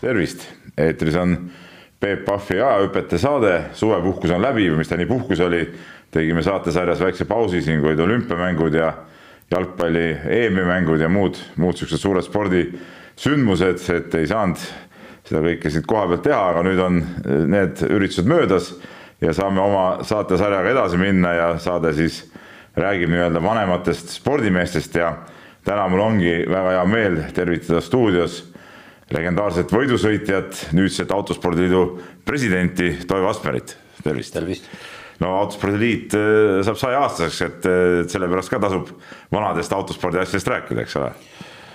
tervist, eetris on Peep Pahvi ajaõpetaja saade, suvepuhkus on läbi või mis ta nii puhkus oli. tegime saatesarjas väikse pausi siin, kui olid olümpiamängud ja jalgpalli EM-mängud ja muud, muud siuksed suured spordisündmused, et ei saanud seda kõike siit koha pealt teha, aga nüüd on need üritused möödas ja saame oma saatesarjaga edasi minna ja saade siis räägib nii-öelda vanematest spordimeestest ja täna mul ongi väga hea meel tervitada stuudios legendaarset võidusõitjat, nüüdset Autospordiliidu presidenti Toivo Asperit, tervist. tervist. no Autospordiliit äh, saab saja-aastaseks, et sellepärast ka tasub vanadest autospordi asjadest rääkida, eks ole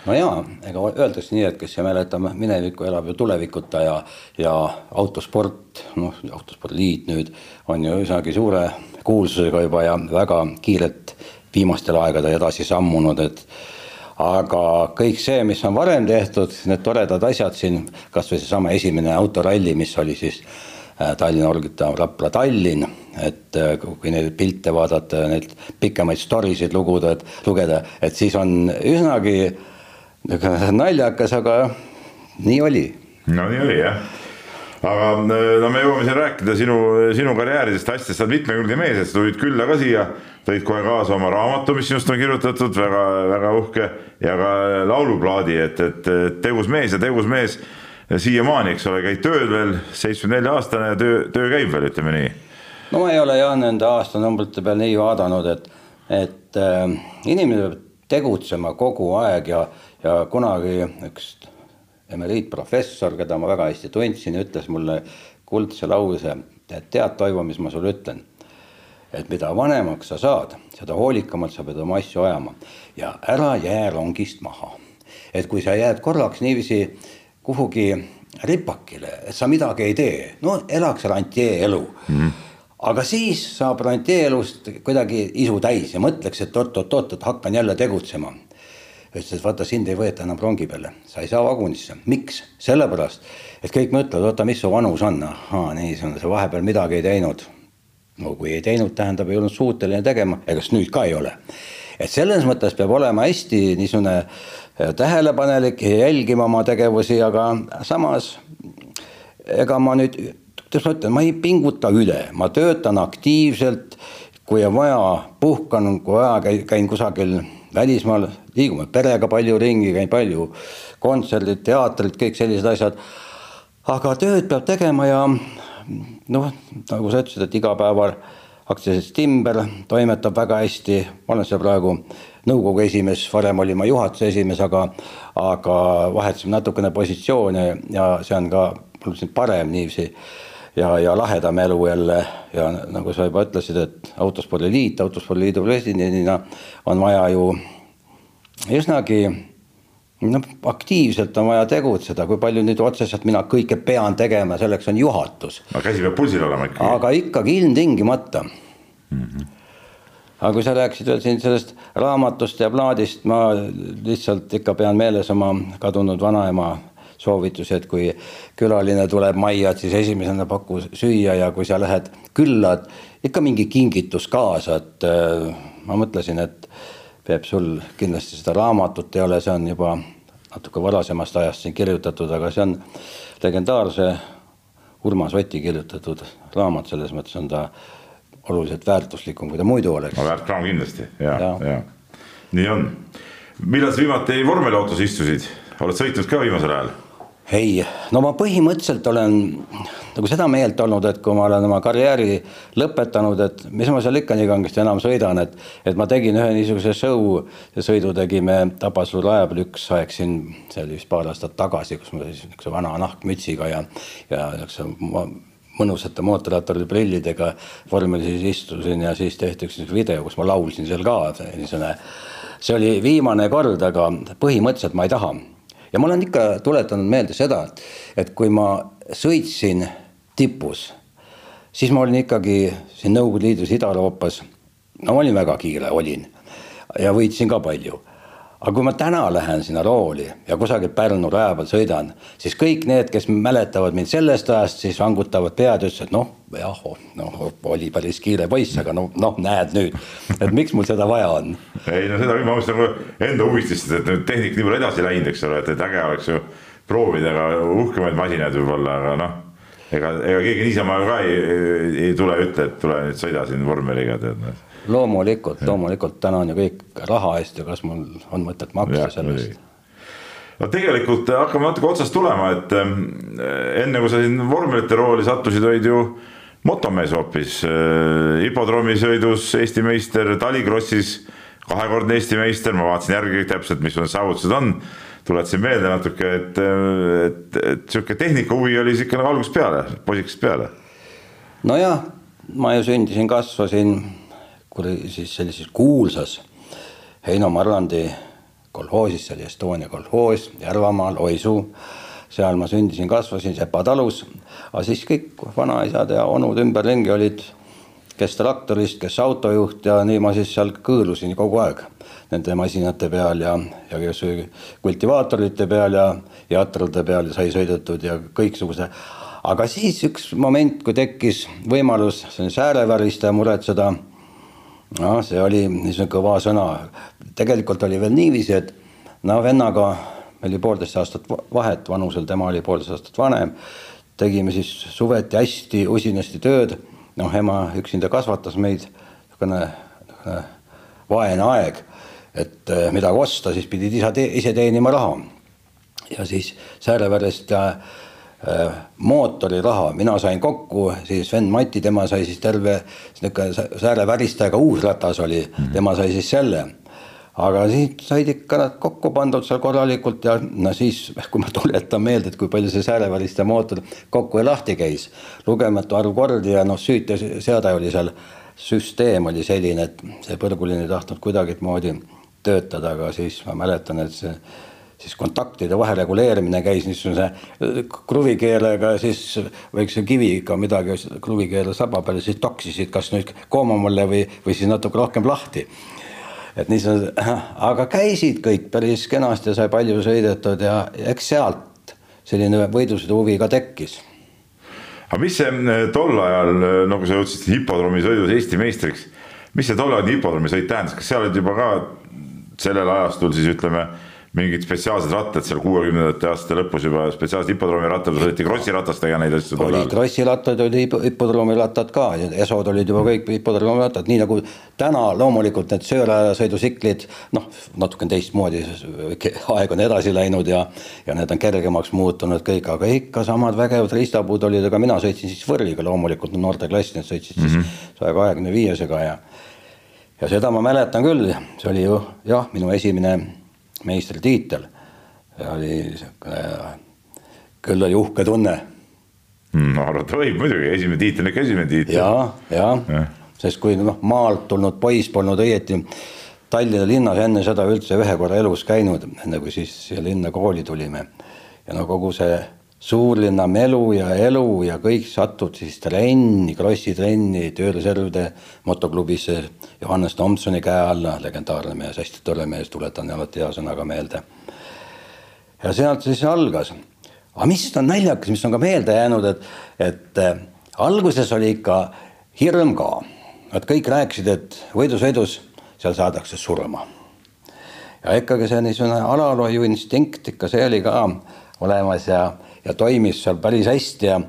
no jaa, ega öeldakse nii, et kes ei mäleta minevikku, elab ju tulevikuta ja, ja autosport, noh, autospordiliit nüüd on ju üsnagi suure kuulsusega juba ja väga kiirelt viimastel aegadel edasi sammunud, et aga kõik see, mis on varem tehtud, need toredad asjad siin, kasvõi seesama esimene autoralli, mis oli siis äh, Tallinna Orgita Rapla Tallinn, et äh, kui neid pilte vaadata, neid pikemaid story sid luguda, et lugeda, et siis on üsnagi naljakas, aga nii oli. no nii oli jah aga no me jõuame siin rääkida sinu, sinu karjääridest, asjadest, sa oled mitmekülgne mees, et sa tulid külla ka siia, tõid kohe kaasa oma raamatu, mis sinust on kirjutatud, väga-väga uhke ja ka lauluplaadi, et, et tegus mees ja tegus mees siiamaani, eks ole, käid tööl veel, seitsmekümne nelja aastane ja töö, töö käib veel, ütleme nii. no ma ei ole jah nende aastanumbrite peal nii vaadanud, et, et äh, inimene peab tegutsema kogu aeg ja, ja kunagi üks emeriitprofessor, keda ma väga hästi tundsin, ütles mulle kuldse lause, et tead, Toivo, mis ma sulle ütlen. et mida vanemaks sa saad, seda hoolikamalt sa pead oma asju ajama ja ära jää rongist maha. et kui sa jääd korraks niiviisi kuhugi ripakile, et sa midagi ei tee, no elaks rantjee elu mm. -hmm aga siis saab rantjeelust kuidagi isu täis ja mõtleks, et oot-oot-oot, et hakkan jälle tegutsema ütles, et vaata, sind ei võeta enam rongi peale, sa ei saa vagunisse. miks? sellepärast, et kõik mõtlevad, oota, mis su vanus on, ahaa, nii, sa vahepeal midagi ei teinud. no kui ei teinud, tähendab, ei olnud suuteline tegema, ega siis nüüd ka ei ole. et selles mõttes peab olema hästi niisugune äh, tähelepanelik ja jälgima oma tegevusi, aga samas ega ma nüüd, kuidas ma ütlen, ma ei pinguta üle, ma töötan aktiivselt, kui on vaja, puhkan, kui vaja, käin kusagil välismaal, liigume perega palju ringi, käin palju kontserdid, teatrid, kõik sellised asjad. aga tööd peab tegema ja noh, nagu sa ütlesid, et igapäeval aktsiaselts Timber toimetab väga hästi, ma olen seal praegu nõukogu esimees, varem olin ma juhatuse esimees, aga, aga vahetasime natukene positsioone ja see on ka, ma ütlesin, parem niiviisi ja, ja lahedam elu jälle ja nagu sa juba ütlesid, et Autospordiliit, Autospordiliidu presidendina on vaja ju üsnagi noh, aktiivselt on vaja tegutseda, kui palju nüüd otseselt mina kõike pean tegema, selleks on juhatus. aga käsi peab pulsil olema ikkagi. aga ikkagi ilmtingimata mm. -hmm. aga kui sa rääkisid veel siin sellest raamatust ja plaadist, ma lihtsalt ikka pean meeles oma kadunud vanaema soovitusi, et kui külaline tuleb majja, et siis esimesena paku süüa ja kui sa lähed külla, et ikka mingi kingitus kaasa, et äh, ma mõtlesin, et Peep, sul kindlasti seda raamatut ei ole, see on juba natuke varasemast ajast siin kirjutatud, aga see on legendaarse Urmas Oti kirjutatud raamat, selles mõttes on ta oluliselt väärtuslikum, kui ta muidu oleks. no väärt kraam kindlasti ja, ja., ja nii on. millal sa viimati vormeliautos istusid, oled sõitnud ka viimasel ajal? Ei, no ma põhimõtteliselt olen nagu seda meelt olnud, et kui ma olen oma karjääri lõpetanud, et mis ma seal ikka nii kangesti enam sõidan, et, et ma tegin ühe niisuguse show, sõidu tegime Tabasalu raja peal üks aeg siin, see oli vist paar aastat tagasi, kus ma siis niisuguse vana nahkmütsiga ja, ja niisuguse mõnusate mootorratturite prillidega vormelis istusin ja siis tehti üks video, kus ma laulsin seal ka, niisugune, see oli viimane kord, aga põhimõtteliselt ma ei taha ja ma olen ikka tuletanud meelde seda, et kui ma sõitsin tipus, siis ma olin ikkagi siin Nõukogude Liidus Ida-Euroopas, no ma olin väga kiire, olin. Ja võitsin ka palju aga kui ma täna lähen sinna rooli ja kusagil Pärnu raja peal sõidan, siis kõik need, kes mäletavad mind sellest ajast, siis vangutavad pead ja ütlevad, et noh, jah, oh, noh, oli päris kiire poiss, aga noh, noh, näed nüüd, et miks mul seda vaja on. ei no seda ma mõtlesin nagu enda huvist lihtsalt, et nüüd tehnika nii palju edasi läinud, eks ole, et, et äge oleks ju proovidega uhkemaid masinaid võib-olla, aga noh, ega, ega keegi niisama ka ei, ei, ei tule ja ütle, et tule nüüd sõida siin vormeliga, tead noh. Loomulikult, loomulikult täna on ju kõik raha eest ja kas mul on mõtet maksta selle eest no tegelikult hakkame natuke otsast tulema, et ähm, enne kui sa siin vormelite rooli sattusid, olid ju motomees hoopis äh,. hipodroomisõidus Eesti meister, talikrossis kahekordne Eesti meister, ma vaatasin järgi kõik täpselt, mis su saavutused on. tuletasin meelde natuke, et, et, et sihuke tehnika huvi oli siis ikka nagu algusest peale, poisikesest peale. nojah, ma ju sündisin, kasvasin siis sellises kuulsas Heino Marlandi kolhoosis, see oli Estonia kolhoos Järvamaal, Oisuu. seal ma sündisin, kasvasin Sepa talus, aga siis kõik vanaisad ja onud ümberringi olid, kes traktorist, kes autojuht ja nii ma siis seal kõõlusin kogu aeg nende masinate peal ja, ja kes kultivaatorite peal ja jatrade peal sai sõidetud ja kõiksuguse. aga siis üks moment, kui tekkis võimalus säärevärista ja muretseda noh, see oli niisugune kõva sõna. tegelikult oli veel niiviisi, et no vennaga, meil oli poolteist aastat vahet vanusel, tema oli poolteist aastat vanem. tegime siis suveti hästi usinasti tööd, noh, ema üksinda kasvatas meid, niisugune vaene aeg, et eh, midagi osta, siis pidid isa te ise teenima raha. ja siis Sääreverest äh, Äh, mootoriraha, mina sain kokku, siis vend Mati, tema sai siis terve niisugune sääre väristajaga uus ratas oli mm, -hmm. tema sai siis selle. aga siis said ikka nad kokku pandud seal korralikult ja no siis, kui ma tuletan meelde, et kui palju see sääreväristaja mootor kokku ja lahti käis, lugematu arv kordi ja noh, süüteseade oli seal, süsteem oli selline, et see põrguline ei tahtnud kuidagimoodi töötada, aga siis ma mäletan, et see siis kontaktide vahereguleerimine käis niisuguse äh, kruvikeelega, siis väikse kiviga midagi kruvikeele saba peale, siis toksisid kas nüüd koomamale või, või siis natuke rohkem lahti. et niisugune, aga käisid kõik päris kenasti sai palju sõidetud ja eks sealt selline võidusõidu huvi ka tekkis. Aga mis see äh, tol ajal, äh, nagu sa jõudsid hipodroomisõidus Eesti meistriks, mis see tol ajal hipodroomisõit tähendas, kas sa oled juba ka sellel ajastul siis ütleme mingid spetsiaalsed rattad seal kuuekümnendate aastate lõpus juba spetsiaalsed hipodroomi rattad, sõideti krossiratastega neid asju. oli krossirattad, oli hipodroomi rattad ka, esod olid juba kõik hipodroomi rattad, nii nagu täna loomulikult need söörajasõidutsiklid, noh, natuke teistmoodi, aeg on edasi läinud ja, ja need on kergemaks muutunud kõik, aga ikka samad vägevad riistapuud olid, aga mina sõitsin siis võrriga loomulikult, noorteklassi, need sõitsid siis mhm. saja kahekümne viiesega ja ja seda ma mäletan küll, see oli ju jah, minu esimene meistritiitel. oli sihuke, küll oli uhke tunne mm,. arvata võib muidugi, esimene tiitel on ikka esimene tiitel. ja, ja, ja., sest kui noh, maalt tulnud poiss polnud õieti Tallinna linnas enne seda üldse ühe korra elus käinud, enne kui siis siia linna kooli tulime. ja no kogu see suurlinna melu ja elu ja kõik satud siis trenni, krossitrenni, tööreservide motoklubisse Johannes Tomsoni käe alla, legendaarne mees, hästi tore mees, tuletan alati hea sõnaga meelde. ja sealt siis algas. aga mis on naljakas, mis on ka meelde jäänud, et, et äh, alguses oli ikka hirm ka. Nad kõik rääkisid, et võidusõidus seal saadakse surma. ja ikkagi see niisugune alalhoiu instinkt ikka see oli ka olemas ja ja toimis seal päris hästi ja,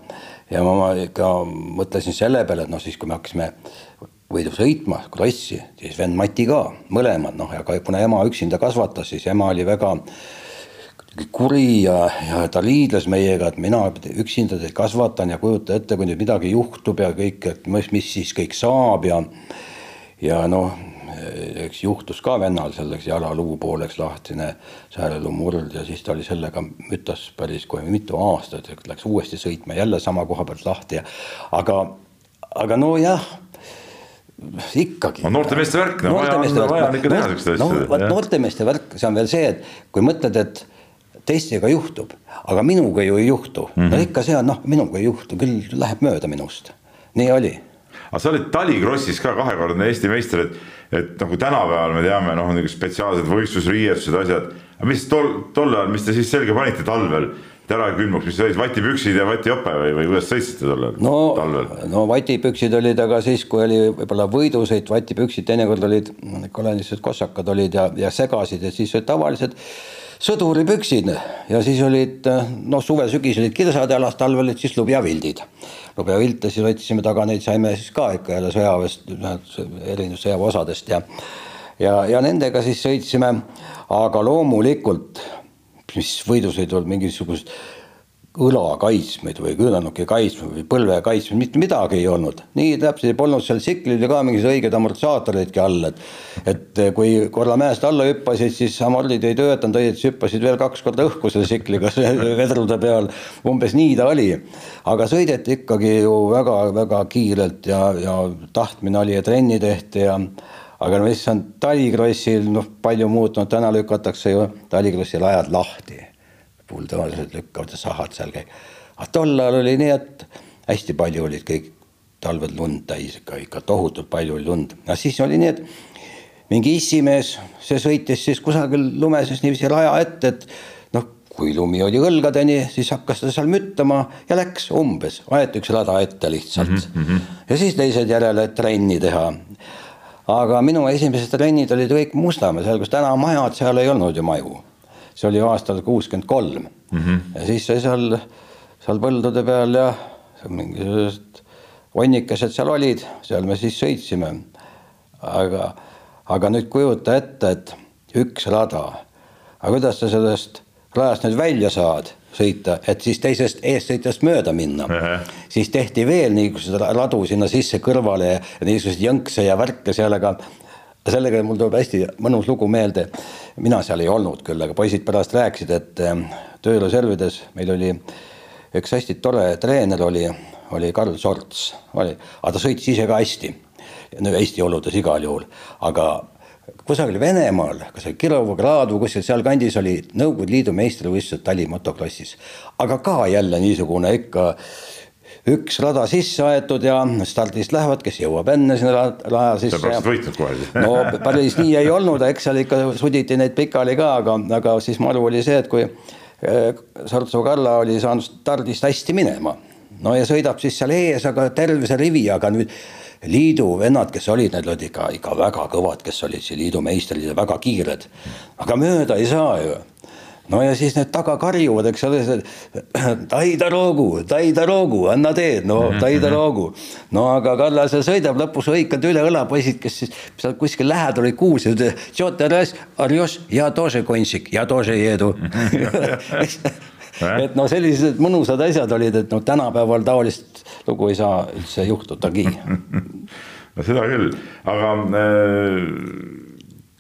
ja ma ikka mõtlesin selle peale, et noh, siis kui me hakkasime võidu sõitma krossi, siis vend Mati ka, mõlemad noh, ja ka kuna ema üksinda kasvatas, siis ema oli väga kuri ja, ja ta liidles meiega, et mina üksinda teid kasvatan ja kujuta ette, kui nüüd midagi juhtub ja kõik, et mis, mis siis kõik saab ja ja noh, eks juhtus ka vennal selleks jalaluu pooleks lahtine sääreluu murd ja siis ta oli sellega mütas päris kohe mitu aastat, läks uuesti sõitma jälle sama koha pealt lahti ja aga, aga nojah ikkagi. no noortemeeste värk, no vaja on, vaja on ikka teha siukseid asju. no vot noortemeeste värk, see on veel see, et kui mõtled, et teistega juhtub, aga minuga ju ei juhtu mm, -hmm. no ikka see on noh, minuga ei juhtu, küll läheb mööda minust, nii oli. aga sa olid talikrossis ka kahekordne Eesti meister, et et nagu tänapäeval me teame, noh, niisugused spetsiaalsed võistlusriietused, asjad, aga mis tol, tol ajal, mis te siis selga panite talvel, ära ei külmuks, mis olid vatipüksid ja vatijope või, või kuidas sõitsite tollal no, talvel? no vatipüksid olid, aga siis, kui oli võib-olla võidusõit, vatipüksid teinekord olid, kolonialised kossakad olid ja, ja segasid ja siis olid tavalised sõduripüksid ja siis olid noh, suve-sügis olid kirsad jalas, talvel olid siis lubjavildid. Lubjavilte siis võtsime taga, neid saime siis ka ikka jälle sõjaväest, erinevust sõjaväeosadest ja ja, ja nendega siis sõitsime, aga loomulikult mis võidusõidul mingisugust õla kaitsmeid või kõõnanuki kaitsmeid või põlve kaitsmeid, mitte midagi ei olnud. nii täpselt polnud seal tsikli oli ka mingisugused õiged amortisaatoridki all, et et kui korra mäest alla hüppasid, siis amordid ei töötanud õieti, hüppasid veel kaks korda õhku selle tsikliga vedrude peal. umbes nii ta oli. aga sõideti ikkagi ju väga-väga kiirelt ja, ja tahtmine oli ja trenni tehti ja aga no issand, talikrossil noh, palju muutunud, täna lükatakse ju talikrossil ajad lahti. Buldooserid lükkavad ja sahad seal käib. aga tol ajal oli nii, et hästi palju olid kõik talved lund täis ikka, ikka tohutult palju oli lund. no siis oli nii, et mingi issimees, see sõitis siis kusagil lumeses niiviisi raja ette, et noh, kui lumi oli õlgadeni, siis hakkas ta seal müttama ja läks umbes, aeti üks rada ette lihtsalt mm. -hmm. ja siis teised järele trenni teha aga minu esimesed trennid olid kõik Mustamäe, seal, kus täna majad, seal ei olnud ju maju. See oli aastal kuuskümmend kolm mhm. ja siis sai seal, seal põldude peal ja mingisugused vonnikesed seal olid, seal me siis sõitsime. aga, aga nüüd kujuta ette, et üks rada, aga kuidas sa sellest rajast nüüd välja saad sõita, et siis teisest eessõitjast mööda minna uh. -huh. siis tehti veel niisuguseid radu sinna sisse kõrvale ja niisuguseid jõnkse ja värke seal, aga sellega mul tuleb hästi mõnus lugu meelde. mina seal ei olnud küll, aga poisid pärast rääkisid, et ähm, tööreservides meil oli üks hästi tore treener oli, oli Karl Sorts, oli, aga ta sõitis ise ka hästi. no Eesti oludes igal juhul, aga kusagil Venemaal, kas oli Kirovograd või kuskil sealkandis oli Nõukogude Liidu meistrivõistlused talimotoklassis. aga ka jälle niisugune ikka üks rada sisse aetud ja stardist lähevad, kes jõuab enne sinna raja sisse. sa peaksid võitnud kohe siis. no päris nii ei olnud, eks seal ikka suditi neid pikali ka, aga, aga siis maru oli see, et kui eh, Sartsu Kalla oli saanud stardist hästi minema. no ja sõidab siis seal ees, aga terve see rivi, aga nüüd liidu vennad, kes olid, need olid ikka, ikka väga kõvad, kes olid siin liidu meistrid ja väga kiired. aga mööda ei saa ju no ja siis need taga karjuvad, eks ole, Taidaroogu, Taidaroogu, anna teed, no mhm, Taidaroogu. Mhm. no aga Kallas sõidab lõpus, hõikad üle õla poisid, kes siis seal kuskil lähedal olid kuus, ja toose kontsik, ja toose jeedu. Et no sellised mõnusad asjad olid, et no tänapäeval taolist lugu ei saa üldse juhtudagi no seda küll, aga äh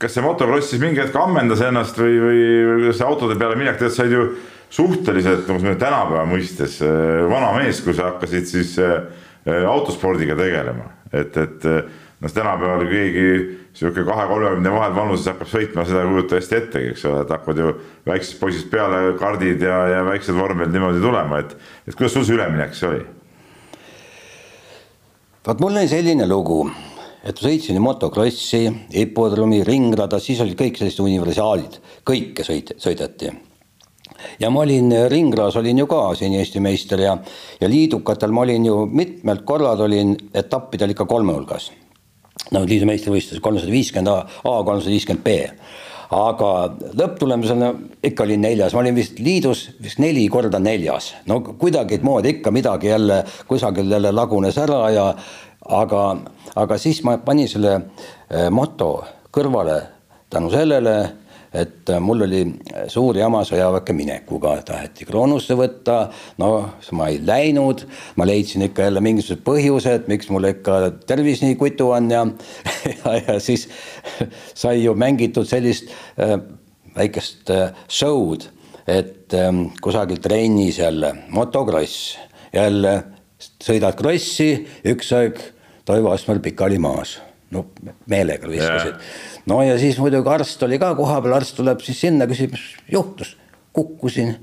kas see motokross siis mingi hetk ammendas ennast või, või, või kuidas see autode peale minek, tegelikult said ju suhteliselt, nagu tänapäeva mõistes, äh, vana mees, kui sa hakkasid siis äh, autospordiga tegelema, et, et noh, tänapäeval keegi sihuke kahe-kolmekümne vahel vanuses hakkab sõitma, seda ei kujuta hästi ettegi, eks ole, et hakkavad ju väiksest poisist peale kardid ja, ja väiksed vormelid niimoodi tulema, et, et kuidas sul see üleminek siis oli? vot mul oli selline lugu, et sõitsin motokrossi, hipodroomi, ringrada, siis olid kõik sellised universaalid, kõike sõit-, sõideti. Ja ma olin ringras olin ju ka siin Eesti meister ja, ja liidukatel ma olin ju mitmelt korrad olin etappidel ikka kolme hulgas. Nõukogude Liidu meistrivõistluses kolmsada viiskümmend A, A kolmsada viiskümmend B. aga lõpptulemusena ikka olin neljas, ma olin vist liidus vist neli korda neljas, no kuidagimoodi ikka midagi jälle kusagil jälle lagunes ära ja aga, aga siis ma panin selle eh, moto kõrvale tänu sellele et mul oli suur jama sõjaväkke minekuga, taheti Kroonusse võtta, no ma ei läinud, ma leidsin ikka jälle mingisugused põhjused, miks mul ikka tervis nii kutu on ja ja, ja siis sai ju mängitud sellist äh, väikest äh, show'd, et äh, kusagil trennis jälle. Motokross, jälle sõidad krossi, üks aeg Toivo Asmer pikali maas, no meelega viskasid. No ja siis muidugi arst oli ka kohapeal, arst tuleb siis sinna, küsib, mis juhtus, kukkusin.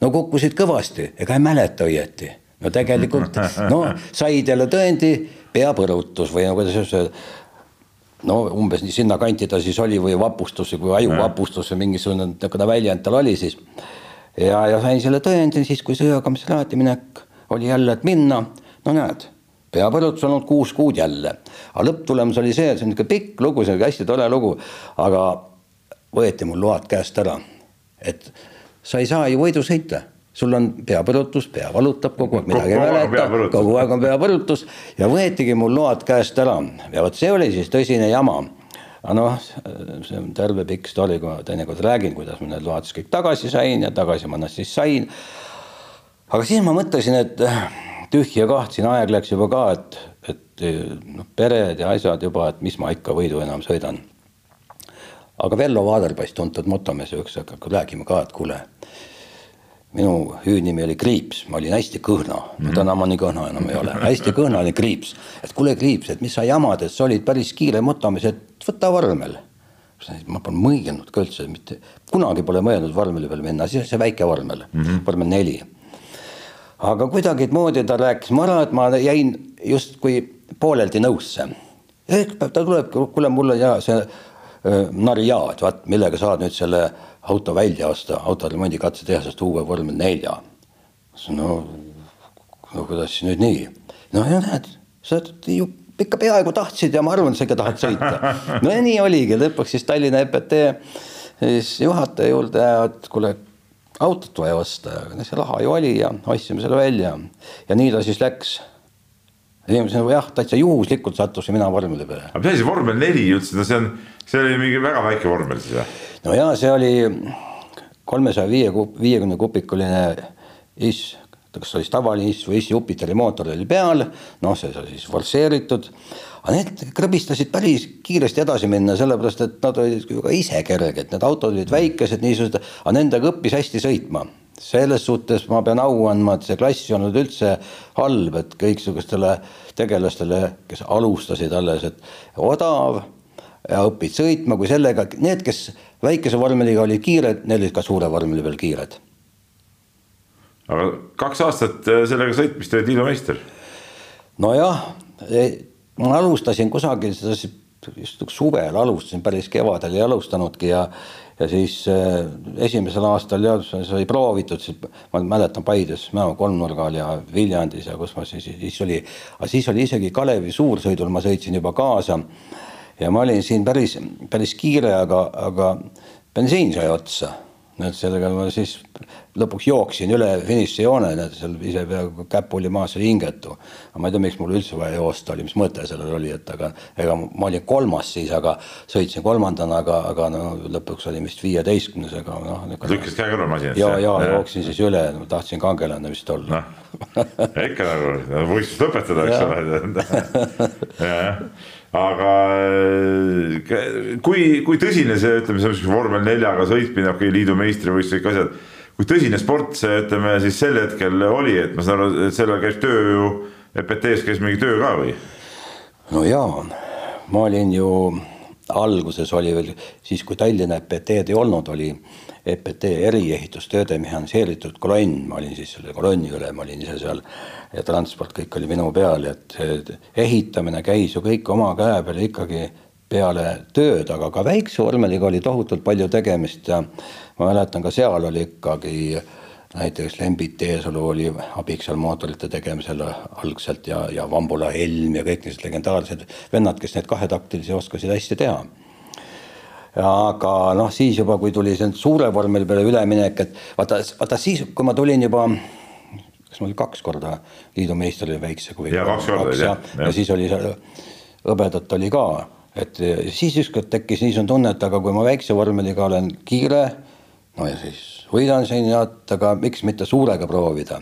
no kukkusid kõvasti, ega ei mäleta õieti. no tegelikult, no said jälle tõendi, peapõrutus või no kuidas öelda no umbes nii sinnakanti ta siis oli või vapustus või ajuvapustus või mingisugune niisugune väljend tal oli siis. ja, ja sain selle tõendi siis, kui sõjakomissariaati minek oli jälle, et minna, no näed peapõrutus olnud kuus kuud jälle, aga lõpptulemus oli see, see on niisugune pikk lugu, see oli hästi tore lugu, aga võeti mul load käest ära. et sa ei saa ju võidu sõita, sul on peapõrutus, pea valutab kogu aeg, midagi ei mäleta, kogu aeg on peapõrutus. Ja võetigi mul load käest ära. Ja vot see oli siis tõsine jama. Aga noh, see on terve pikk story, kui ma teinekord räägin, kuidas ma need load siis kõik tagasi sain ja tagasi ma nad siis sain. Aga siis ma mõtlesin, et tühja kahtsin, aeg läks juba ka, et, et noh, pered ja asjad juba, et mis ma ikka võidu enam sõidan. aga Vello Vaaderpass, tuntud motomees, üks hakkab rääkima ka, et kuule, minu hüüdnimi oli Kriips, ma olin hästi kõhna mm, -hmm. täna ma nii kõhna enam ei ole, hästi kõhna oli Kriips. et kuule, Kriips, et mis sa jamad, et sa olid päris kiire motomees, et võta vormel. ma pole mõelnud ka üldse mitte, kunagi pole mõelnud vormeli peale minna, siis see väike vormel mm, -hmm. vormel neli aga kuidagimoodi ta rääkis mu ära, et ma jäin justkui pooleldi nõusse. üks päev ta tuleb, kuule, mul on ja see nariaad, vaat millega saad nüüd selle auto välja osta, autoremondi katsetehasest uue vormel nelja. no, no kuidas siis nüüd nii? no ja näed, sa ju ikka peaaegu tahtsid ja ma arvan, sa ikka tahad sõita. no ja nii oligi, lõpuks siis Tallinna EPT siis juhataja juurde, et kuule autot vaja osta ja see raha ju oli ja ostsime selle välja. ja nii ta siis läks. inimesed nagu jah, täitsa juhuslikult sattusin mina vormeli peale. aga mis asi vormel neli üldse, no see on, see oli mingi väga väike vormel siis või? no ja see oli kolmesaja viie, viiekümne kupikuline is, kas see oli tavaline is või is Jupiteri mootor oli peal, noh, see sai siis forsseeritud aga need krõbistasid päris kiiresti edasi minna, sellepärast et nad olid ju ka ise kerged, need autod olid väikesed, niisugused, aga nendega õppis hästi sõitma. selles suhtes ma pean au andma, et see klass ei olnud üldse halb, et kõiksugustele tegelastele, kes alustasid alles, et odav ja õpid sõitma, kui sellega, need, kes väikese vormeliga olid kiired, need olid ka suure vormeli peal kiired. Aga kaks aastat sellega sõitmist olid liidu meister? nojah, ma alustasin kusagil just suvel alustasin, päris kevadel ei alustanudki ja ja siis äh, esimesel aastal jah, sai proovitud, ma mäletan Paides Mäo kolmnurgal ja Viljandis ja kus ma siis, siis oli, aga siis oli isegi Kalevi suursõidul, ma sõitsin juba kaasa. ja ma olin siin päris, päris kiire, aga, aga bensiin sai otsa näed, sellega ma siis lõpuks jooksin üle finišijoone, näed, seal ise peaaegu käpp oli maas, oli hingetu. aga ma ei tea, miks mul üldse vaja joosta oli, mis mõte sellel oli, et aga ega ma olin kolmas siis, aga sõitsin kolmandana, aga, aga no lõpuks olin vist viieteistkümnes, aga noh. lükkasid käe kõrval masinasse? ja, ja jooksin siis üle, tahtsin kangelane vist olla no.. ikka nagu võistlust lõpetada, eks ole. Aga äh, kui, kui tõsine see, ütleme, see vormel neljaga sõitmine, okei okay,, liidu meistrivõistlused, kõik asjad, kui tõsine sport see, ütleme siis sel hetkel oli, et ma saan aru, et sellel käis töö ju, EPT-s käis mingi töö ka või? no jaa, ma olin ju, alguses oli veel siis, kui Tallinna EPT-d ei olnud, oli EPT eriehitustööde mehhaniseeritud kolonn, ma olin siis selle kolonni üle, ma olin ise seal ja transport kõik oli minu peal, et ehitamine käis ju kõik oma käe peal ikkagi peale tööd, aga ka väikse vormeliga oli tohutult palju tegemist ja ma mäletan, ka seal oli ikkagi näiteks Lembit Teesalu oli abiks seal mootorite tegemisel algselt ja, ja Vambula Helm ja kõik sellised legendaarsed vennad, kes neid kahetaktilisi oskasid hästi teha. Aga noh, siis juba, kui tuli see suure vormeli peale üleminek, et vaata, vaata siis, kui ma tulin juba kas ma olin kaks korda liidu meister oli väikse kui. ja kaks korda oli jah. ja siis oli seal hõbedat oli ka, et siis ükskord tekkis niisugune tunne, et aga kui ma väikse vormeliga olen kiire, no ja siis võidan siin ja et aga miks mitte suurega proovida.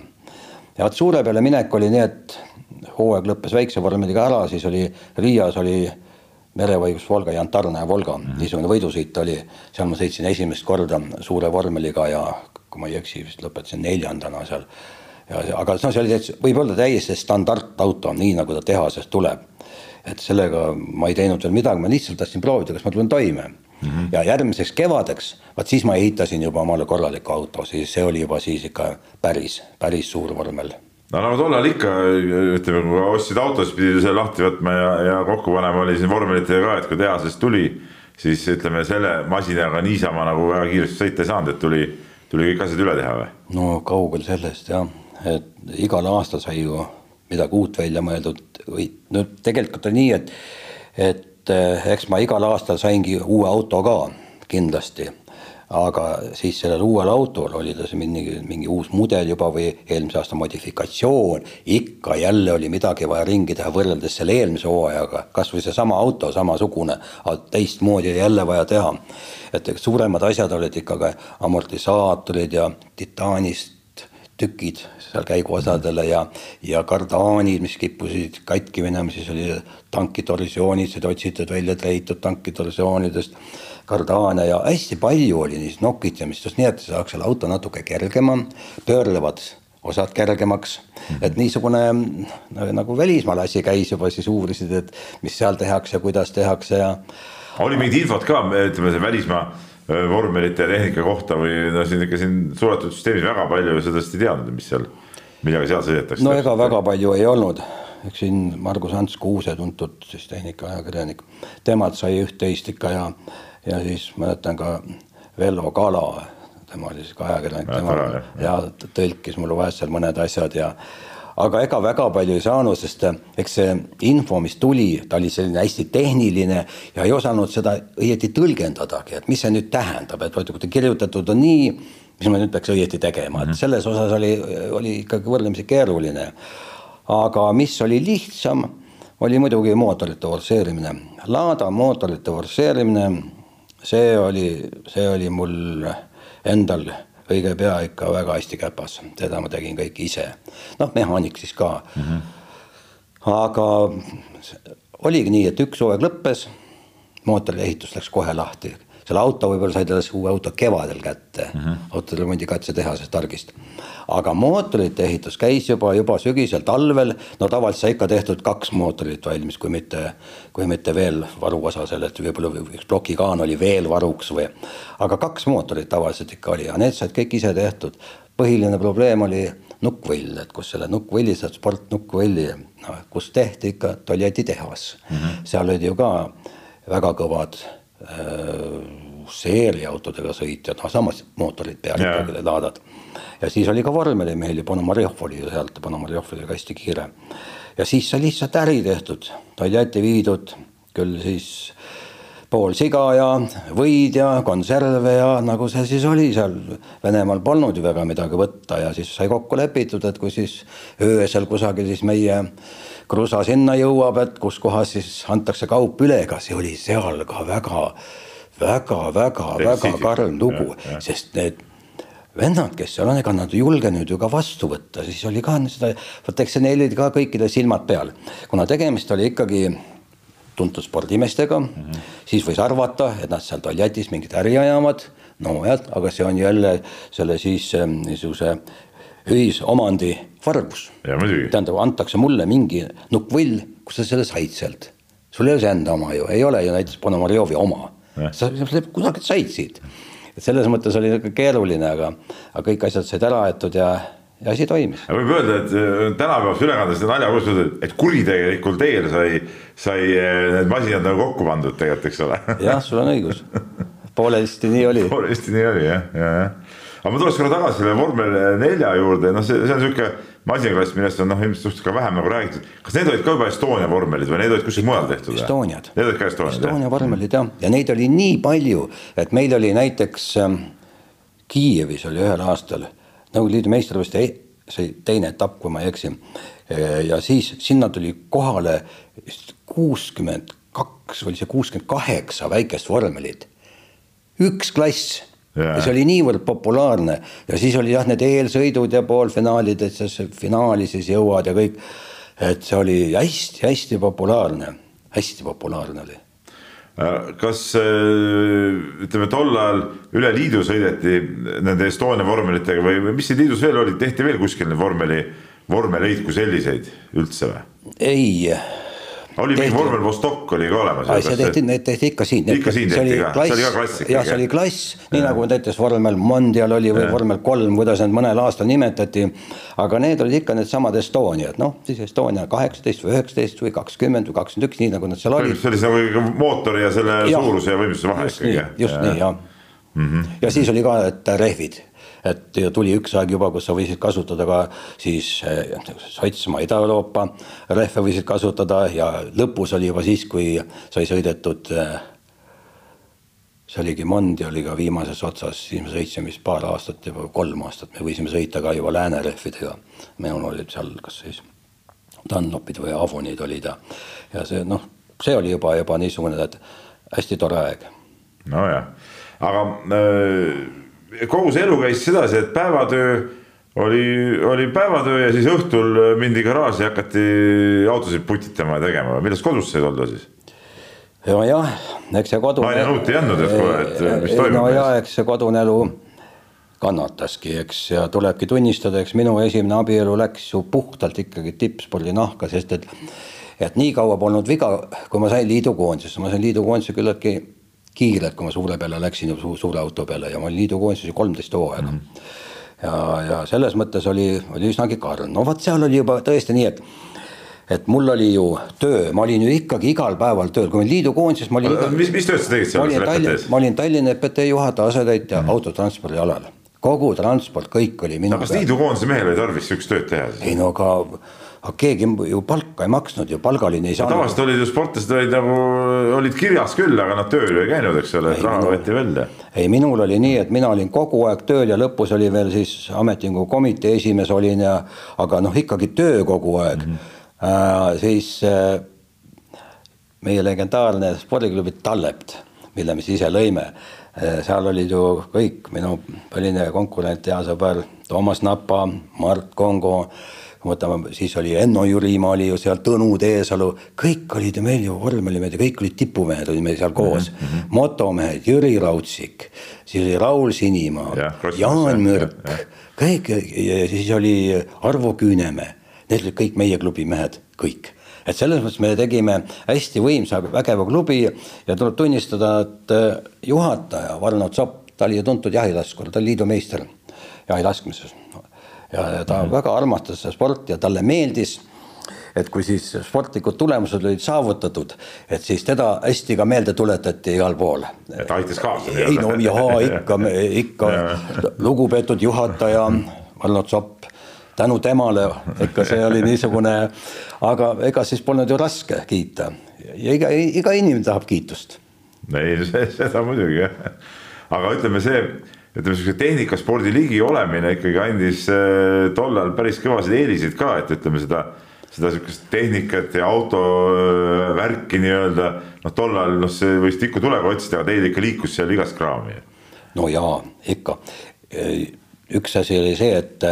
ja vot suure peale minek oli nii, et hooaeg lõppes väikse vormeliga ära, siis oli Riias oli merevõigus Volga, Jantarna ja Volga mm, -hmm. niisugune võidusõit oli, seal ma sõitsin esimest korda suure vormeliga ja kui ma ei eksi, vist lõpetasin neljandana seal ja, aga no see oli täitsa, võib olla täiesti standardauto, nii nagu ta tehasest tuleb. et sellega ma ei teinud veel midagi, ma lihtsalt tahtsin proovida, kas ma tulen toime mm. -hmm. ja järgmiseks kevadeks, vaat siis ma ehitasin juba omale korraliku auto, siis see oli juba siis ikka päris, päris suur vormel no nagu tollal ikka ütleme, kui ostsid auto, siis pidi selle lahti võtma ja, ja kokku panema oli siin vormelitega ka, et kui tehasest tuli, siis ütleme selle masinaga niisama nagu väga kiiresti sõita ei saanud, et tuli tuli kõik asjad üle teha või? no kaugel sellest jah, et igal aastal sai ju midagi uut välja mõeldud või no tegelikult on nii, et, et eh, eks ma igal aastal saingi uue auto ka kindlasti aga siis sellel uuel autol oli ta see mingi, mingi uus mudel juba või eelmise aasta modifikatsioon, ikka jälle oli midagi vaja ringi teha võrreldes selle eelmise hooajaga, kasvõi seesama auto samasugune, teistmoodi oli jälle vaja teha. et suuremad asjad olid ikkagi amortisaatorid ja titaanist tükid seal käiguosadele ja, ja kardaanid, mis kippusid katki minema, siis oli tankitorsioonid, otsitud välja treitud tankitorsioonidest kardaane ja hästi palju oli niisugust nokitamist, nii et saaks selle auto natuke kergema, pöörlevad osad kergemaks, et niisugune nagu välismaal asi käis juba, siis uurisid, et mis seal tehakse, kuidas tehakse ja. oli mingit infot ka, ütleme see välismaa äh, vormelite ja tehnika kohta või no siin ikka siin suletud süsteemis väga palju sellest ei teadnud, mis seal, millega seal sõidetakse. no ega väga palju ei olnud, eks siin Margus Ants Kuuse, tuntud siis tehnikaajakirjanik, temalt sai üht-teist ikka ja ja siis mäletan ka Vello Kala, tema oli siis ka ajakirjanik, tema ja, ja tõlkis mulle vahest seal mõned asjad ja aga ega väga palju ei saanud, sest eks see info, mis tuli, ta oli selline hästi tehniline ja ei osanud seda õieti tõlgendadagi, et mis see nüüd tähendab, et vaata, kui ta kirjutatud on nii, mis ma nüüd peaks õieti tegema, et mhm. selles osas oli, oli ikkagi võrdlemisi keeruline. aga mis oli lihtsam, oli muidugi mootorite forsseerimine. Lada mootorite forsseerimine see oli, see oli mul endal õige pea ikka väga hästi käpas, seda ma tegin kõik ise. noh, mehaanik siis ka mm. -hmm. aga oligi nii, et üks hooaeg lõppes, mootori ehitus läks kohe lahti selle auto võib-olla said alles uue auto kevadel kätte mm -hmm. autoremondi katsetehasest targist. aga mootorite ehitus käis juba, juba sügisel, talvel, no tavaliselt sai ikka tehtud kaks mootorit valmis, kui mitte, kui mitte veel varuosa sellest, võib-olla üks plokikaan oli veel varuks või. aga kaks mootorit tavaliselt ikka oli ja need said kõik ise tehtud. põhiline probleem oli nukkvõll, et kus selle nukkvõlli, see sportnukkvõlli, noh, kus tehti ikka tualettitehas mm. -hmm. seal olid ju ka väga kõvad seeriautodega sõitjad, noh samas mootorid peal ikkagi laadad. ja siis oli ka vormelimehel ja Ponomarjov oli ju sealt, Ponomarjov oli ka hästi kiire. ja siis sai lihtsalt äri tehtud, Toljatti viidud küll siis pool siga ja võid ja konserve ja nagu see siis oli seal. Venemaal polnud ju väga midagi võtta ja siis sai kokku lepitud, et kui siis öösel kusagil siis meie kruusa sinna jõuab, et kus kohas siis antakse kaup üle, ega see oli seal ka väga, väga, väga, väga karm lugu, sest need vennad, kes seal on, ega nad ei julgenud ju ka vastu võtta, siis oli ka seda, vot eks neil olid ka kõikidel silmad peal, kuna tegemist oli ikkagi tuntud spordimeestega mm, -hmm. siis võis arvata, et nad seal Toljatis mingit äri ajavad, no jah, aga see on jälle selle siis niisuguse ühisomandi vargus. tähendab, antakse mulle mingi nukkvõll, kus sa selle said sealt. sul ei ole see enda oma ju, ei ole ju näiteks Ponomarjovi oma. sa kusagilt said siit. et selles mõttes oli keeruline, aga, aga kõik asjad said ära aetud ja ja asi toimis. võib öelda, et äh, tänapäevases ülekandes naljakuulsused, et, et kuritegelikul teel sai, sai äh, need masinad nagu kokku pandud tegelikult, eks ole. jah, sul on õigus, poolesti nii oli. poolesti nii oli jah, ja, jah aga ma tuleks korra tagasi selle vormel nelja juurde, noh, see, see on sihuke masinaklass, millest on noh, ilmselt suhteliselt ka vähem nagu räägitud. kas need olid ka juba Estonia vormelid või need olid kuskil mujal tehtud? Estoniad. Need olid ka Estoniad? Estonia vormelid jah, ja neid oli nii palju, et meil oli näiteks ähm, Kiievis oli ühel aastal Nõukogude Liidu meistrivõistluste e-, see teine etapp, kui ma ei eksi. ja siis sinna tuli kohale kuuskümmend kaks, oli see kuuskümmend kaheksa väikest vormelit. üks klass ja see oli niivõrd populaarne. Ja siis oli jah, need eelsõidud ja poolfinaalid, et sa finaali siis jõuad ja kõik. et see oli hästi-hästi populaarne, hästi populaarne oli. Äh, kas äh, ütleme, tol ajal üle liidu sõideti nende Estonia vormelitega või, või mis siin liidus veel oli, tehti veel kuskil vormeli, vormeleid kui selliseid üldse või? ei oli mingi vormel Vostok oli ka olemas. see tehti, need tehti ikka siin. ikka siin tehti ka, see oli ka klass ikkagi. jah, see oli klass, nii ja. nagu näiteks vormel Mondial oli või ja. vormel kolm, kuidas need mõnel aastal nimetati. aga need olid ikka needsamad Estoniad, noh siis Estonia kaheksateist või üheksateist või kakskümmend või kakskümmend üks, nii nagu nad seal olid. see oli nagu mootori ja selle ja. suuruse ja võimsuse vahe ikkagi. just nii, jah mm. -hmm. ja siis oli ka, et rehvid et tuli üks aeg juba, kus sa võisid kasutada ka siis eh, Sotsmaa, Ida-Euroopa rehve võisid kasutada ja lõpus oli juba siis, kui sai sõidetud eh, see oligi Mondi oli ka viimases otsas, siis me sõitsime vist paar aastat juba, kolm aastat, me võisime sõita ka juba läänerehvidega. minul olid seal kas siis Dunlopid või Avonid olid ja, ja see noh, see oli juba, juba niisugune, et hästi tore aeg. nojah, aga äh, kogu see elu käis sedasi, et päevatöö oli, oli päevatöö ja siis õhtul mindi garaaži ja hakati autosid putitama ja tegema, millest kodus sai olda siis? nojah, eks see kodune. naine nuuti ei andnud, et kuule, et mis toimub. nojah, eks see kodune elu kannataski, eks, ja tulebki tunnistada, eks minu esimene abielu läks ju puhtalt ikkagi tippspordi nahka, sest et et nii kaua polnud viga, kui ma sain liidukoondisesse, ma sain liidukoondise küllaltki kiirelt, kui ma suure peale läksin su, suure auto peale ja ma olin liidukoondises kolmteist hooaega mm. -hmm. ja, ja selles mõttes oli, oli üsnagi karm, no vot seal oli juba tõesti nii, et et mul oli ju töö, ma olin ju ikkagi igal päeval tööl, kui ma liidukoondises, ma olin iga.... mis, mis tööd sa tegid seal EPT-s? ma olin Tallinna EPT juhataja asetäitja mm. autotranspordi alal. kogu transport, kõik oli minu no, kas liidukoondise mehel oli tarvis sihukest tööd teha ei no aga, aga keegi ju palka ei maksnud ju, palgaline ei saanud. tavaliselt olid ju sportlased olid nagu, olid kirjas küll, aga nad tööl ju ei käinud, eks ole, et raha võeti välja. ei, minul oli nii, et mina olin kogu aeg tööl ja lõpus oli veel siis ametiühingu komitee esimees olin ja, aga noh, ikkagi töö kogu aeg mm. -hmm Äh, siis äh, meie legendaarne spordiklubi Tallept, mille me siis ise lõime, äh, seal olid ju kõik minu põline konkurent, hea sõber Toomas Napa, Mart Kongo, võtame, siis oli Enno Jürimaa oli ju seal, Tõnu Teesalu, kõik olid ju meil ju vormelimehed ja kõik olid tipumehed olid meil seal koos mm. -hmm. motomehed, Jüri Raudsik, siis oli Raul Sinimaa, Jaan Mürk, kõik, siis oli Arvo Küünemäe need olid kõik meie klubi mehed, kõik et selles mõttes me tegime hästi võimsa, vägeva klubi ja tuleb tunnistada, et äh, juhataja Valno Zopp, ta oli ju tuntud jahilaskur, ta oli liidu meister jahilaskmises. Ja ta mm -hmm. väga armastas seda sporti ja talle meeldis, et kui siis sportlikud tulemused olid saavutatud, et siis teda hästi ka meelde tuletati igal pool. et aitas kaasa. ei no jaa, ikka, ikka lugupeetud juhataja Valno Zopp tänu temale ikka see oli niisugune, aga ega siis polnud ju raske kiita ja iga, iga inimene tahab kiitust. ei, seda muidugi jah, aga ütleme see, ütleme siukse tehnikaspordi ligi olemine ikkagi andis äh, tollal päris kõvasid eeliseid ka, et ütleme seda seda sihukest tehnikat ja autovärki nii-öelda, noh, tollal noh, see võis tikku tulega otsida, aga teil ikka liikus seal igast kraami. no jaa, ikka. üks asi oli see, et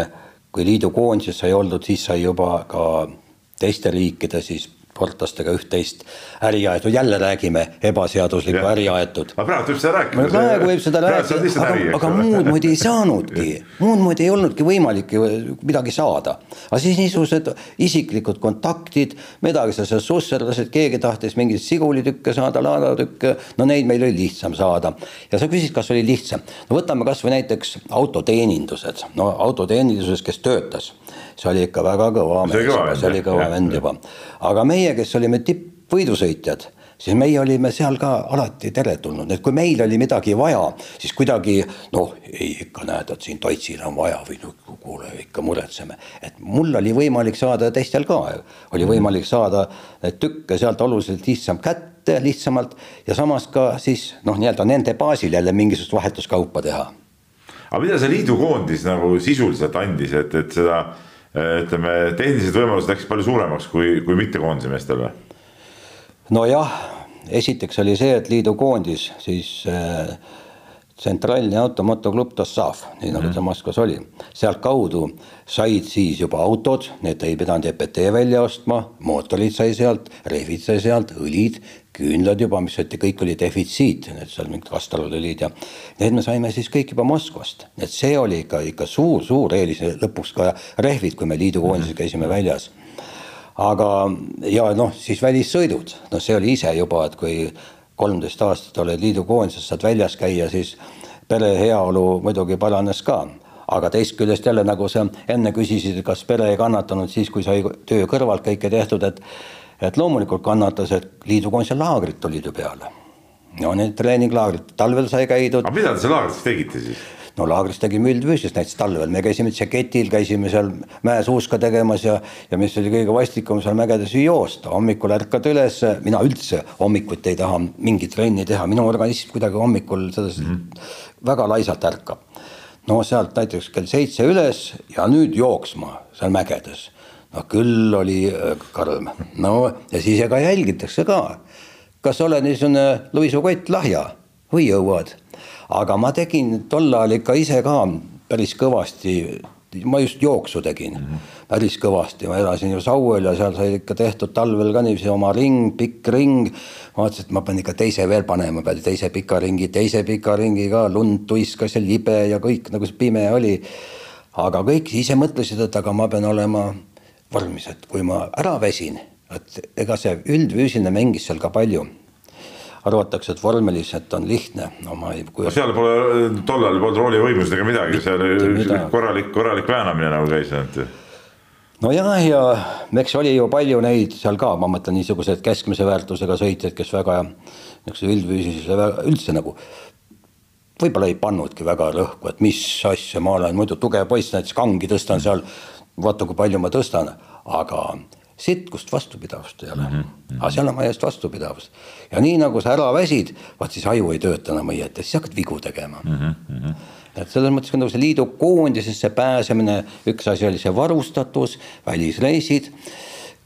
kui liidu koondises sai oldud, siis sai juba ka teiste riikide siis sportlastega üht-teist äri aetud, jälle räägime ebaseaduslikku ja. äri aetud. aga praegu võib seda rääkida. praegu võib seda rääkida, aga, aga muud moodi ei saanudki, muud moodi ei olnudki võimalik midagi saada. aga siis niisugused isiklikud kontaktid, midagi sa seal susserdasid, keegi tahtis mingeid sigulitükke saada, laadatükke, no neid meil oli lihtsam saada. ja sa küsid, kas oli lihtsam, no võtame kasvõi näiteks autoteenindused, no autoteeninduses, kes töötas see oli ikka väga kõva mees, see oli kõva vend juba. aga meie, kes olime tippvõidusõitjad, siis meie olime seal ka alati teretulnud, et kui meil oli midagi vaja, siis kuidagi noh, ei ikka näed, et siin Toitsil on vaja või no kuule, ikka muretseme. et mul oli võimalik saada, teistel ka oli võimalik saada tükke sealt oluliselt lihtsam kätte, lihtsamalt ja samas ka siis noh, nii-öelda nende baasil jälle mingisugust vahetuskaupa teha. aga mida see liidukoondis nagu sisuliselt andis, et, et seda ütleme, tehnilised võimalused läksid palju suuremaks kui, kui mittekoondise meestel või? nojah, esiteks oli see, et liidu koondis siis äh, tsentraalne automotoklubb Tossav, nii nagu mm -hmm. ta Moskvas oli, sealtkaudu said siis juba autod, need ei pidanud EPT välja ostma, mootorid sai sealt, rehvid sai sealt, õlid, küünlad juba, mis öeldi, kõik oli defitsiit, need seal mingid kastalud olid ja need me saime siis kõik juba Moskvast, et see oli ikka, ikka suur-suur eelis, lõpuks ka rehvid, kui me liidukoondises käisime väljas. aga, ja noh, siis välissõidud, noh, see oli ise juba, et kui kolmteist aastat oled liidukoondises, saad väljas käia, siis pere heaolu muidugi paranes ka. Aga teist küljest jälle nagu sa enne küsisid, kas pere ei kannatanud siis, kui sai töö kõrvalt kõike tehtud, et et loomulikult kannatas, et liidukoondise laagrid tulid ju peale. no need treeninglaagrid, talvel sai käidud. aga mida te seal laagrites tegite siis? no laagris tegime üldfüüsist, näiteks talvel me käisime tšeketil, käisime seal mäesuuska tegemas ja, ja mis oli kõige vastikum seal mägedes joosta, hommikul ärkad üles, mina üldse hommikuti ei taha mingit trenni teha, minu organism kuidagi hommikul selles mm -hmm. väga laisalt ärkab. no sealt näiteks kell seitse üles ja nüüd jooksma seal mägedes no küll oli äh, karm, no ja siis ega jälgitakse ka kas oled niisugune luisukott lahja või jõuad. aga ma tegin tol ajal ikka ise ka päris kõvasti, ma just jooksu tegin mm -hmm. päris kõvasti, ma elasin ju Sauel ja seal sai ikka tehtud talvel ka niiviisi oma ring, pikk ring. vaatasin, et ma pean ikka teise veel panema, pean teise pika ringi, teise pika ringi ka, lund tuiskas ja libe ja kõik nagu see pime oli. aga kõik ise mõtlesid, et aga ma pean olema valmis, et kui ma ära väsin et ega see üldfüüsiline mängis seal ka palju. arvatakse, et vormeliselt on lihtne, no ma ei kujuta. seal pole, tollal polnud roolivõimsust ega midagi, seal oli korralik, korralik väänamine nagu käis ainult ju nojah, ja eks oli ju palju neid seal ka, ma mõtlen niisuguseid keskmise väärtusega sõitjaid, kes väga niisuguse üldfüüsilisele üldse nagu võib-olla ei pannudki väga rõhku, et mis asja, ma olen muidu tugev poiss, näiteks kangi tõstan seal, vaata kui palju ma tõstan, aga sitkust vastupidavust ei ole mm. -hmm. aga seal on vaja just vastupidavust. ja nii nagu sa ära väsid, vaat siis aju ei tööta enam õieti, siis hakkad vigu tegema mm. -hmm. et selles mõttes ka nagu see liidu koondisesse pääsemine, üks asi oli see varustatus, välisreisid.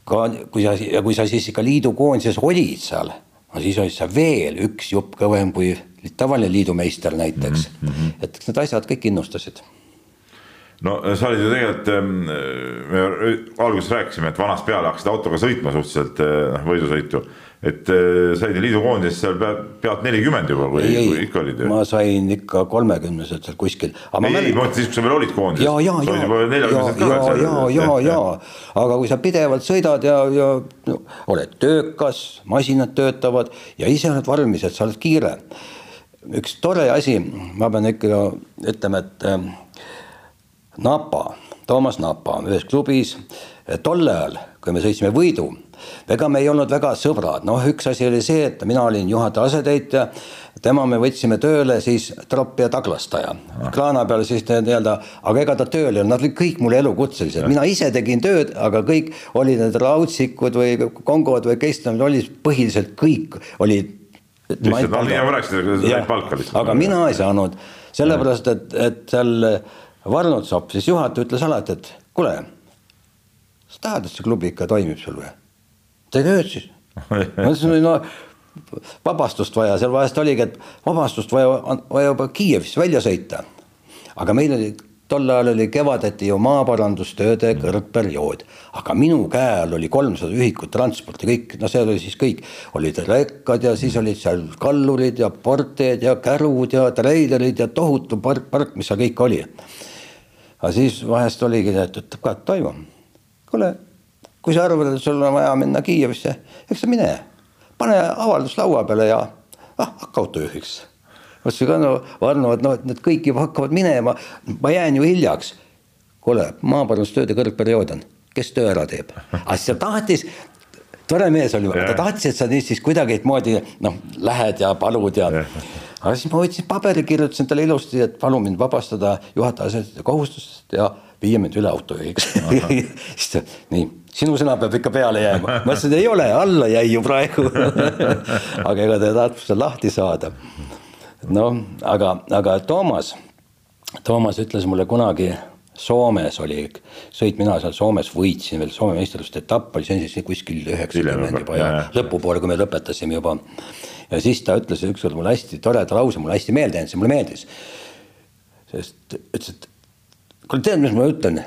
ka kui sa ja kui sa siis ikka liidu koondises olid seal, no siis olid sa veel üks jupp kõvem kui tavaline liidumeister näiteks mm. -hmm. et need asjad kõik innustasid no sa olid ju tegelikult, me alguses rääkisime, et vanast peale hakkasid autoga sõitma suhteliselt noh, võidusõitu. et said liidu koondises seal pealt nelikümmend juba või, või ikka olid ju? ma sain ikka kolmekümneselt seal kuskil. ei, ma mõtlesin siis, kui sa veel olid koondises. ja, ja, ja, ja, ja, ja, ja, ja, aga kui sa pidevalt sõidad ja, ja no, oled töökas, masinad töötavad ja ise oled valmis, et sa oled kiire. üks tore asi, ma pean ikka ütlema, et Napa, Toomas Napa ühes klubis. Tol ajal, kui me sõitsime võidu, ega me ei olnud väga sõbrad, noh, üks asi oli see, et mina olin juhataja asetäitja, tema me võtsime tööle siis troppi ja taglastaja, kraana peal siis nii-öelda, aga ega ta tööl ei olnud, nad olid kõik mul elukutselised, mina ise tegin tööd, aga kõik olid need rautsikud või kongod või kes nad olid, põhiliselt kõik olid. lihtsalt, nagu rääkisid, said palka lihtsalt. aga mina ei saanud, sellepärast et, et seal Varnud Sopp, siis juhataja ütles alati, et kuule, sa tahad, et see klubi ikka toimib sul või? tee tööd siis. ma ütlesin, no vabastust vaja, seal vahest oligi, et vabastust vaja, vaja juba Kiievisse välja sõita. aga meil oli, tol ajal oli kevadeti ju maaparandustööde kõrgperiood, aga minu käe all oli kolmsada ühikut transporti, kõik, no seal oli siis kõik, olid rekkad ja siis olid seal kallurid ja porteed ja kärud ja treilerid ja tohutu park, park, mis seal kõik oli aga siis vahest oligi, et ütleb ka, et Toivo, kuule, kui sa arvad, et sul on vaja minna Kiievisse, eks sa mine, pane avaldus laua peale ja ah, hakka autojuhiks. mõtlesin ka no Varno, et noh, et need kõik juba hakkavad minema, ma jään ju hiljaks. kuule, maaparandustööde kõrgperiood on, kes töö ära teeb, aga siis ta tahtis tore mees oli, ta tahtis, et sa siis kuidagimoodi noh, lähed ja palud ja, ja aga siis ma võtsin paberi, kirjutasin talle ilusti, et palun mind vabastada juhataja kohustusest ja viia mind üle autojuhiks siis ta, nii, sinu sõna peab ikka peale jääma. ma ütlesin, ei ole, alla jäi ju praegu aga ega ta seda lahti saada. noh, aga, aga Toomas, Toomas ütles mulle kunagi Soomes oli sõit, mina seal Soomes võitsin veel Soome meistrivõistluste etapp oli see kuskil üheksakümmend juba ja lõpupoole, kui me lõpetasime juba ja siis ta ütles ükskord mulle hästi toreda lause, mulle hästi meelde jäänud, see mulle meeldis. sest ütles, et kuule, tead, mis ma ütlen?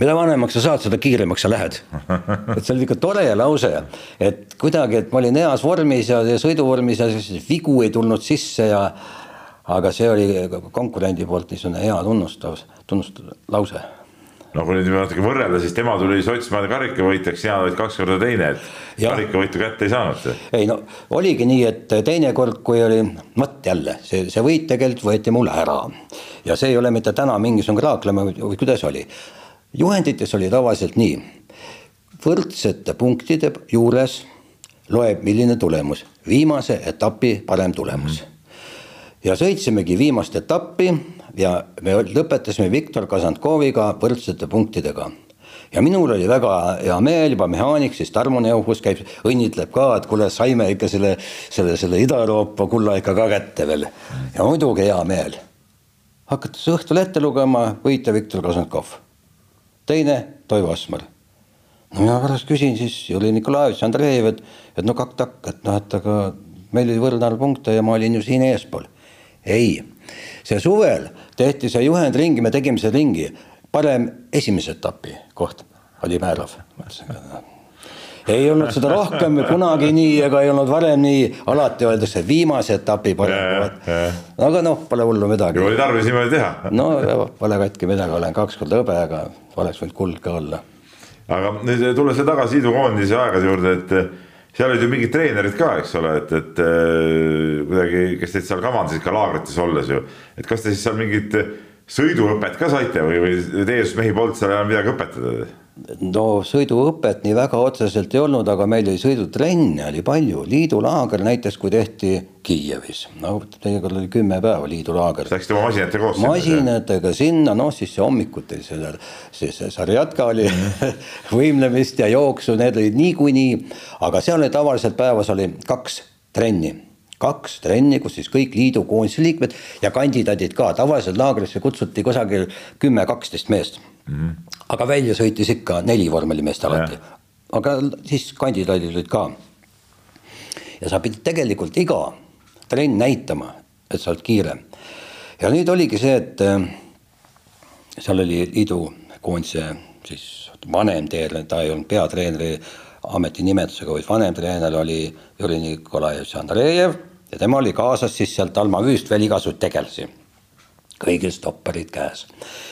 mida vanemaks sa saad, seda kiiremaks sa lähed. et see oli ikka tore lause, et kuidagi, et ma olin heas vormis ja, ja sõiduvormis ja siis vigu ei tulnud sisse ja aga see oli konkurendi poolt niisugune hea tunnustav, tunnustav lause no kui nüüd natuke võrrelda, siis tema tuli Sotsmaade karikavõitjaks, sina olid kaks korda teine, et karikavõitu kätte ei saanud. ei no oligi nii, et teine kord, kui oli, vot jälle see, see võit tegelikult võeti mul ära ja see ei ole mitte täna mingisugune kraaklemine või kuidas oli. juhendites oli tavaliselt nii, võrdsete punktide juures loeb, milline tulemus, viimase etapi parem tulemus mm. -hmm. Ja sõitsimegi viimast etappi ja me lõpetasime Viktor Kazantkoviga võrdsete punktidega ja minul oli väga hea meel, juba mehaanik, siis Tarmo Neuhus käib, õnnitleb ka, et kuule, saime ikka selle, selle, selle Ida-Euroopa kulla ikka ka kätte veel. ja muidugi hea meel. hakates õhtul ette lugema, võitja Viktor Kasankov. teine Toivo Asmar. no mina pärast küsin siis Jüri Nikolajevitš Andreev, et, et no kak-takk, et noh, et aga meil oli võrdne arv punkte ja ma olin ju siin eespool. Ei, see suvel tehti see juhend ringi, me tegime selle ringi parem esimese etapi koht oli määrav. ei olnud seda rohkem kunagi nii ega ei olnud varem nii, alati öeldakse viimase etapi parem aga noh, pole hullu midagi. oli tarvis niimoodi teha. no pole katki midagi, olen kaks korda hõbe, aga oleks võinud kuld ka olla. aga nüüd tulles tagasi liidukoondise aegade juurde, et seal olid ju mingid treenerid ka, eks ole, et, et kuidagi, kes teid seal kavandasid ka laagrites olles ju, et kas te siis seal mingit sõiduõpet ka saite või, või teie mehi polnud seal enam midagi õpetada? No sõiduõpet nii väga otseselt ei olnud, aga meil oli sõidutrenne oli palju, liidulaager näiteks, kui tehti Kiievis, no teinekord oli kümme päeva liidulaager. Läksite oma masinatega koos? masinatega sinna, noh siis hommikuti selle, siis sarjatka oli võimlemist ja jooksu, need olid niikuinii, aga seal oli tavaliselt päevas oli kaks trenni. Kaks trenni, kus siis kõik liidu koondise liikmed ja kandidaadid ka, tavaliselt laagrisse kutsuti kusagil kümme, kaksteist meest mm. -hmm. aga välja sõitis ikka neli vormelimeest alati. aga siis kandidaadid olid ka. ja sa pidid tegelikult iga trenn näitama, et sa oled kiire. ja nüüd oligi see, et äh, seal oli liidu koondise siis vanem treener, ta ei olnud peatreeneri ametinimetusega, vaid vanem treener oli Jüri Nikolajevitš Andreev ja tema oli kaasas siis sealt Alma Vüüst veel igasuguseid tegelasi, kõigil stopperid käes.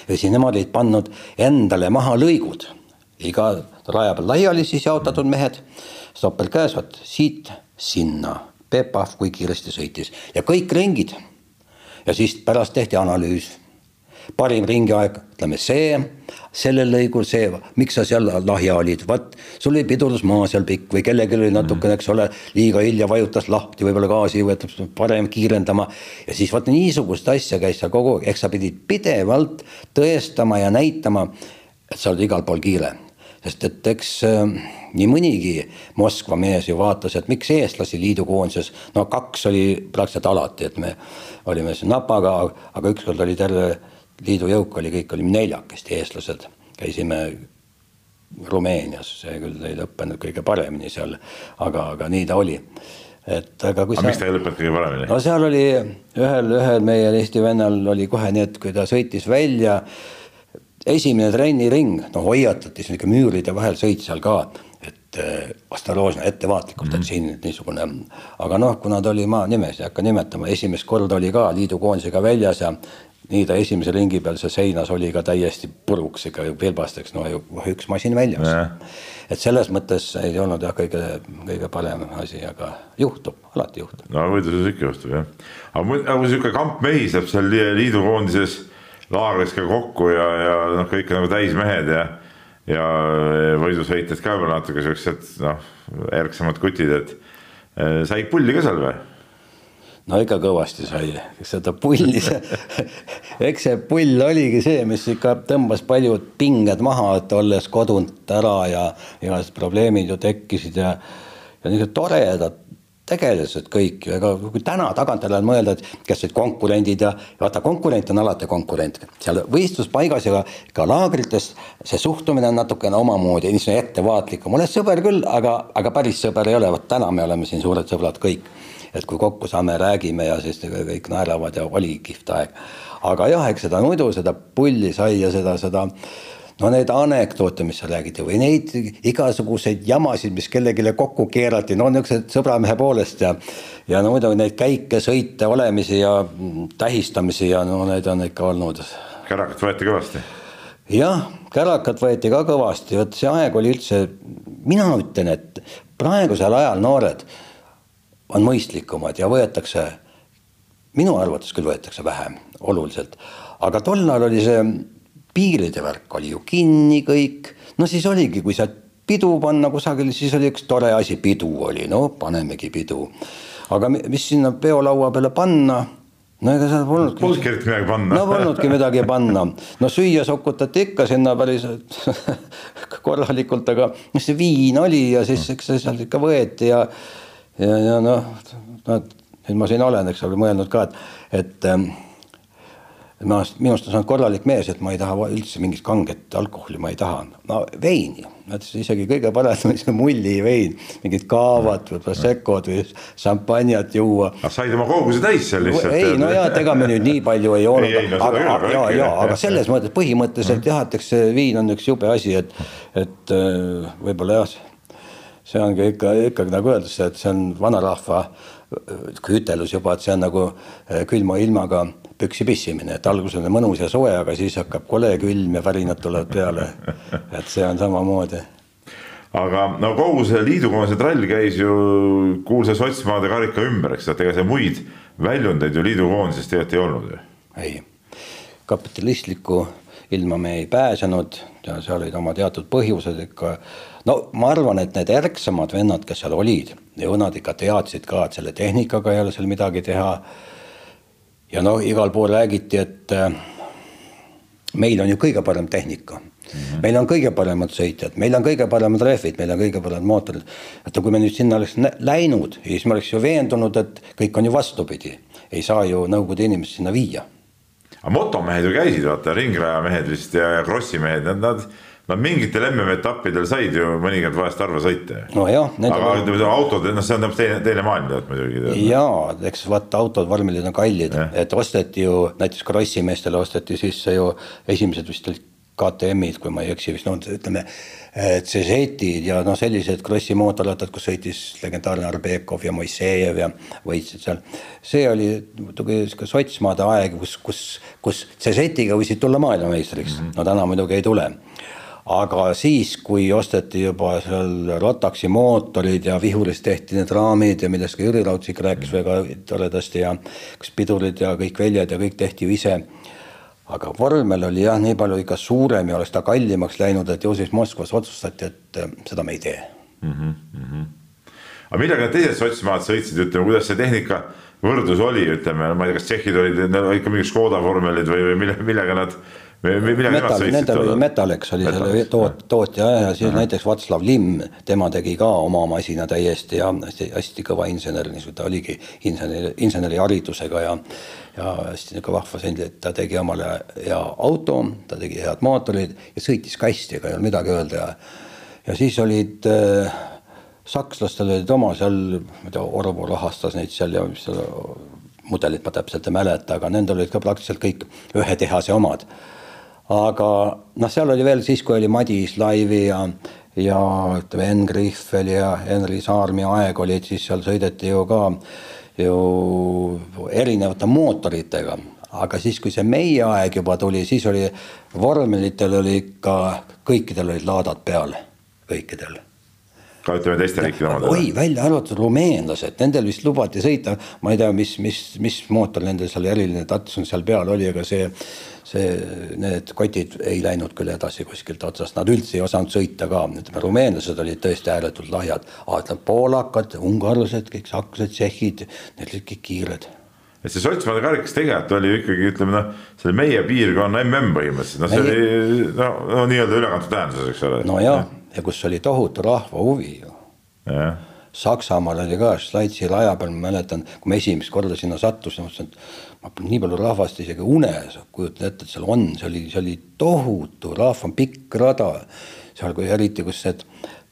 ja siis nemad olid pannud endale maha lõigud, iga raja peal laiali siis jaotatud mehed, stopper käes, vot siit sinna, Peep Pahv kui kiiresti sõitis. Ja kõik ringid. ja siis pärast tehti analüüs parim ringiaeg, ütleme see, sellel lõigul see, miks sa seal lahja olid, vot sul oli pidurdusmaa seal pikk või kellelgi oli natukene, eks ole, liiga hilja vajutas lahti, võib-olla gaasi võetud parem kiirendama. ja siis vot niisugust asja käis seal kogu aeg, ehk sa pidid pidevalt tõestama ja näitama, et sa oled igal pool kiire. Sest et eks äh, nii mõnigi Moskva mees ju vaatas, et miks eestlasi liidukoondises, no kaks oli praktiliselt alati, et me olime siin napaga, aga ükskord oli terve liidu jõuk oli, kõik olime neljakesti eestlased, käisime Rumeenias, see küll ei lõppenud kõige paremini seal, aga, aga nii ta oli. et aga kui aga sa. miks ta ei lõppenud kõige paremini? no seal oli ühel, ühel meie Eesti vennal oli kohe nii, et kui ta sõitis välja, esimene trenniring, no hoiatati sihuke müüride vahel sõit seal ka, et eh, Astaloosna ettevaatlikult mm, -hmm. et mhm. siin niisugune, aga noh, kuna ta oli, ma nimesid ei hakka nimetama, esimest korda oli ka liidukoondisega väljas ja nii ta esimese ringi peal see seinas oli ka täiesti puruks ikka vilbasteks, no üks masin väljas. et selles mõttes ei olnud jah, kõige, kõige parem asi, aga juhtub, alati juhtub. no võidluses ikka juhtub jah. aga, aga kui sihuke kamp mehi saab seal liidu koondises laagris ka kokku ja, ja noh, kõik nagu täismehed ja ja võidusõitjad ka võib-olla natuke siuksed noh, ärksamad kutid, et eh, sai pulli ka seal või? No ikka kõvasti sai, seda pulli, eks see pull oligi see, mis ikka tõmbas paljud pinged maha, et olles kodunt ära ja igasugused probleemid ju tekkisid ja ja niisugused toredad tegelased kõik ju, ega kui täna tagantjärele mõelda, et kes olid konkurendid ja vaata, konkurent on alati konkurent, seal võistluspaigas ja ka laagrites see suhtumine on natukene omamoodi, niisugune ettevaatlikum, oled sõber küll, aga, aga päris sõber ei ole, vot täna me oleme siin suured sõbrad kõik et kui kokku saame, räägime ja siis kõik naeravad ja oli kihvt aeg. aga jah, eks seda muidu seda pulli sai ja seda, seda no neid anekdoote, mis seal räägiti või neid igasuguseid jamasid, mis kellelegi kokku keerati, no niisugused sõbramehe poolest ja ja no muidugi neid käike, sõite, olemisi ja tähistamisi ja no neid on ikka olnud. kärakat võeti kõvasti? jah, kärakat võeti ka kõvasti, vot see aeg oli üldse, mina ütlen, et praegusel ajal noored on mõistlikumad ja võetakse, minu arvates küll võetakse vähem, oluliselt, aga tol ajal oli see piiride värk oli ju kinni kõik, no siis oligi, kui sa pidu panna kusagil, siis oli üks tore asi, pidu oli, no panemegi pidu. aga mis sinna peolaua peale panna, no ega seal polnudki. Polnudki eriti midagi panna. no polnudki midagi panna. no süüa sokutati ikka sinna päris korralikult, aga mis see viin oli ja siis eks see sealt ikka võeti ja, ja, ja noh, no nüüd ma siin olen, eks ole, mõelnud ka, et, et ähm, ma, minust on saanud korralik mees, et ma ei taha üldse mingit kanget alkoholi, ma ei taha. no veini, isegi kõige parem on see mullivein, mingid kaavad või proseccod või šampanjat juua. aga said oma koguse täis seal lihtsalt? ei, no ja, et ega me nüüd nii palju ei joonud, aga, aga, ja, ja, aga selles mõttes põhimõtteliselt jah, et eks see viin on üks jube asi, et, et äh, võib-olla jah, see ongi ikka, ikkagi nagu öeldakse, et see on vanarahva ütelus juba, et see on nagu äh, külma ilmaga püksi pissimine, et alguses on mõnus ja soe, aga siis hakkab kole külm ja värinad tulevad peale. et see on samamoodi. aga no kogu see liidukoondise trall käis ju kuulsa sotsmaade karika ümber, eks, et ega see muid väljundeid ju liidukoondisest tegelikult ei olnud ju. ei, kapitalistlikku ilma me ei pääsenud ja seal olid oma teatud põhjused ikka. No ma arvan, et need ärksamad vennad, kes seal olid, nad ikka teadsid ka, et selle tehnikaga ei ole seal midagi teha ja no igal pool räägiti, et äh, meil on ju kõige parem tehnika mm. -hmm. meil on kõige paremad sõitjad, meil on kõige paremad rehvid, meil on kõige paremad mootorid. et kui me nüüd sinna oleks läinud, siis me oleks ju veendunud, et kõik on ju vastupidi. ei saa ju Nõukogude inimesi sinna viia. aga motomehed ju käisid, vaata ringrajamehed vist ja, ja krossimehed, nad, nad Nad mingitel MM-etappidel said ju mõnikord vahest harva sõita. nojah. aga ütleme autod, noh, see on täpselt teine, teine maailm tead muidugi. jaa, eks vaata autod, vormelid on kallid, et osteti ju näiteks Krossi meestele osteti sisse ju esimesed vist olid KTM-id, kui ma ei eksi, vist no ütleme. CZ-id ja noh, sellised Krossi mootorrattad, kus sõitis legendaarne Arbekov ja Moisejev ja võitsid seal. see oli muidugi sihuke sotsmaade aeg, kus, kus, kus CZ-iga võisid tulla maailmameistriks mm, -hmm. no täna muidugi ei tule aga siis, kui osteti juba seal Rotaxi mootorid ja vihurist tehti need raamid ja millest ka Jüri Raudsik rääkis väga toredasti ja kas pidurid ja kõik väljad ja kõik tehti ju ise. aga vormel oli jah, nii palju ikka suurem ja oleks ta kallimaks läinud, et ju siis Moskvas otsustati, et äh, seda me ei tee mm. -hmm, mm -hmm. aga millega need teised sotsmaad sõitsid, ütleme, kuidas see tehnika võrdlus oli, ütleme, ma ei tea, kas tšehhid olid ikka mingid Škoda vormelid või, või mille, millega nad Metal, nendel oli Metalex oli Metalex, selle toot, tootja ja siis Aha. näiteks Václav Limm, tema tegi ka oma masina täiesti ja hästi, hästi kõva insener, niisugune ta oligi inseneri, inseneriharidusega ja ja hästi niisugune vahva selline, et ta tegi omale hea auto, ta tegi head mootorid ja sõitis ka hästi, ega ei olnud midagi öelda ja ja siis olid äh, sakslastel olid oma seal, ma ei tea, Orvo rahastas neid seal ja mis seal mudelit ma täpselt ei mäleta, aga nendel olid ka praktiliselt kõik ühe tehase omad aga noh, seal oli veel siis, kui oli Madis Laivi ja, ja ütleme, Enn Grihvel ja Henri Saarmi aeg olid, siis seal sõideti ju ka ju erinevate mootoritega, aga siis, kui see meie aeg juba tuli, siis oli vormelitel oli ikka, kõikidel olid laadad peal, kõikidel ka ütleme teiste riikide omadele. oi, välja arvatud rumeenlased, nendel vist lubati sõita, ma ei tea, mis, mis, mis mootor nendel seal eriline Datsun seal peal oli, aga see see, need kotid ei läinud küll edasi kuskilt otsast, nad üldse ei osanud sõita ka, ütleme rumeenlased olid tõesti ääretult lahjad, aga ütleme poolakad, ungarlased, kõik sakslased, tšehhid, need olid kõik kiired. Et see Sotsmaade karikas tegelikult oli ikkagi ütleme noh, see oli meie piirkonna mm põhimõtteliselt, noh see meie... oli no, no nii-öelda ülekantud tähenduses, eks ole. no ja, ja kus oli tohutu rahva huvi ju. Saksamaal oli ka Šlaitsi raja peal, ma mäletan, kui ma esimest korda sinna sattusin, mõtlesin, et ma nii palju rahvast isegi unes kujutan ette, et seal on, see oli, see oli tohutu rahva pikk rada. seal, kui eriti, kus need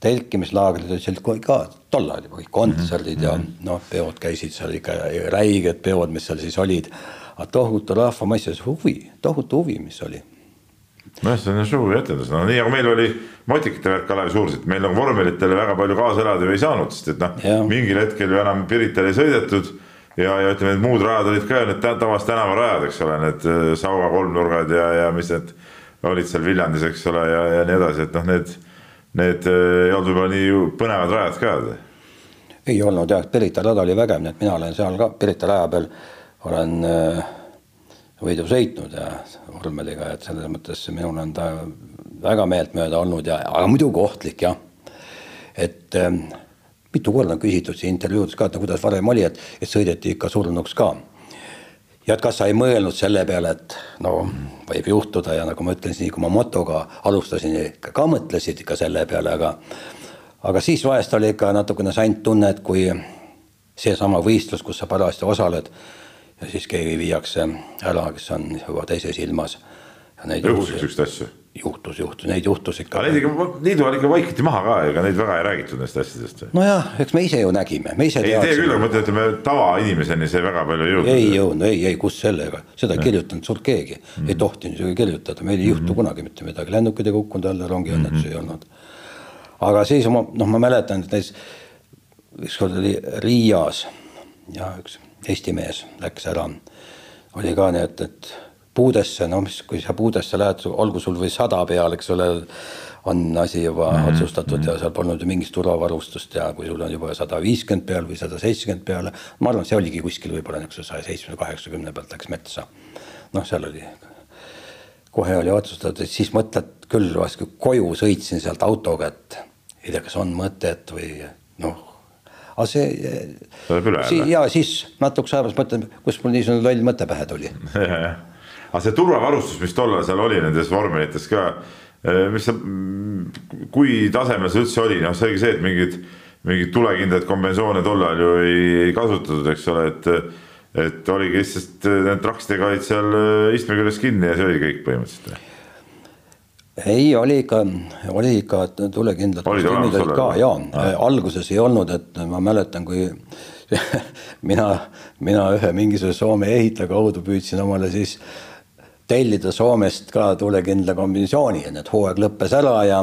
telkimislaagrid olid seal ka tol ajal juba kõik kontserdid mm -hmm. ja mhm. noh, peod käisid seal ikka räiged peod, mis seal siis olid. aga tohutu rahvamass ja huvi, tohutu huvi, mis oli nojah, see on suur etendus, no nii nagu meil oli motikate värk Kalevi suuruselt, meil nagu vormelitele väga palju kaasa elada ju ei saanud, sest et noh, mingil hetkel ju enam Pirital ei sõidetud. Ja, ja ütleme, need muud rajad olid ka need tavalised tänavarajad, eks ole, need äh, Sauga kolmnurgad ja, ja mis need olid seal Viljandis, eks ole, ja, ja nii edasi, et noh, need, need äh, ei olnud võib-olla nii põnevad rajad ka. ei olnud jah, Pirita rada oli vägev, nii et mina olen seal ka Pirita raja peal. Olen äh, võidu sõitnud ja vormeliga, et selles mõttes minul on ta väga meeltmööda olnud ja, aga muidugi ohtlik jah. et äh, mitu korda on küsitud siin intervjuudes ka, et no kuidas varem oli, et, et sõideti ikka surnuks ka. ja et kas sa ei mõelnud selle peale, et no võib juhtuda ja nagu ma ütlesin, nii kui ma motoga alustasin, ka mõtlesid ikka selle peale, aga aga siis vahest oli ikka natukene sant tunne, et kui seesama võistlus, kus sa parajasti osaled ja siis keegi viiakse ära, kes on juba teises ilmas. juhtus niisuguseid asju? juhtus, juhtus, neid juhtus ikka. Neid ikka, niidu all ikka vaikiti maha ka, ega neid väga ei räägitud nendest asjadest. nojah, eks me ise ju nägime, me ise. ei, teie küll, aga ma ütlen, ütleme tavainimeseni see väga palju ei jõudnud. ei jõudnud, ei, ei, kus sellega, seda ei kirjutanud suurt keegi mm, -hmm. ei tohtinud isegi kirjutada, meil ei juhtu mm -hmm. kunagi mitte midagi, lennukid ei kukkunud alla, rongiõnnetusi mm -hmm. ei olnud. aga siis ma, noh, ma mäletan, et näiteks ükskord oli Riias ja üks Eesti mees läks ära, oli ka nii, et, et puudesse, no mis, kui sa puudesse lähed, olgu sul või sada peal, eks ole, on asi juba mm -hmm. otsustatud ja seal polnud ju mingit turvavarustust ja kui sul on juba sada viiskümmend peal või sada seitsekümmend peale, ma arvan, see oligi kuskil võib-olla niisuguse saja seitsmekümne, kaheksakümne pealt läks metsa. noh, seal oli, kohe oli otsustatud, et siis mõtled küll, koju sõitsin sealt autoga, et ei tea, kas on mõtet või noh, aga see. tuleb üle jälle. ja siis natukese aja pärast mõtlen, kust mul niisugune loll mõte pähe tuli aga see turvavarustus, mis tollal seal oli nendes vormelites ka, eh, mis sa, kui tasemel see üldse oli, noh, see oligi see, et mingid, mingeid tulekindlaid kombinatsioone tollal ju ei, ei kasutatud, eks ole, et et oligi lihtsalt need trakstega olid seal eh, istme küljes kinni ja see oli kõik põhimõtteliselt ei, oli ikka, oli ikka tulekindlad kostüümid olid ka ja alguses ei olnud, et ma mäletan, kui mina, mina ühe mingisuguse Soome ehitaja kaudu püüdsin omale siis tellida Soomest ka tulekindla kombinatsiooni, et need hooaeg lõppes ära ja,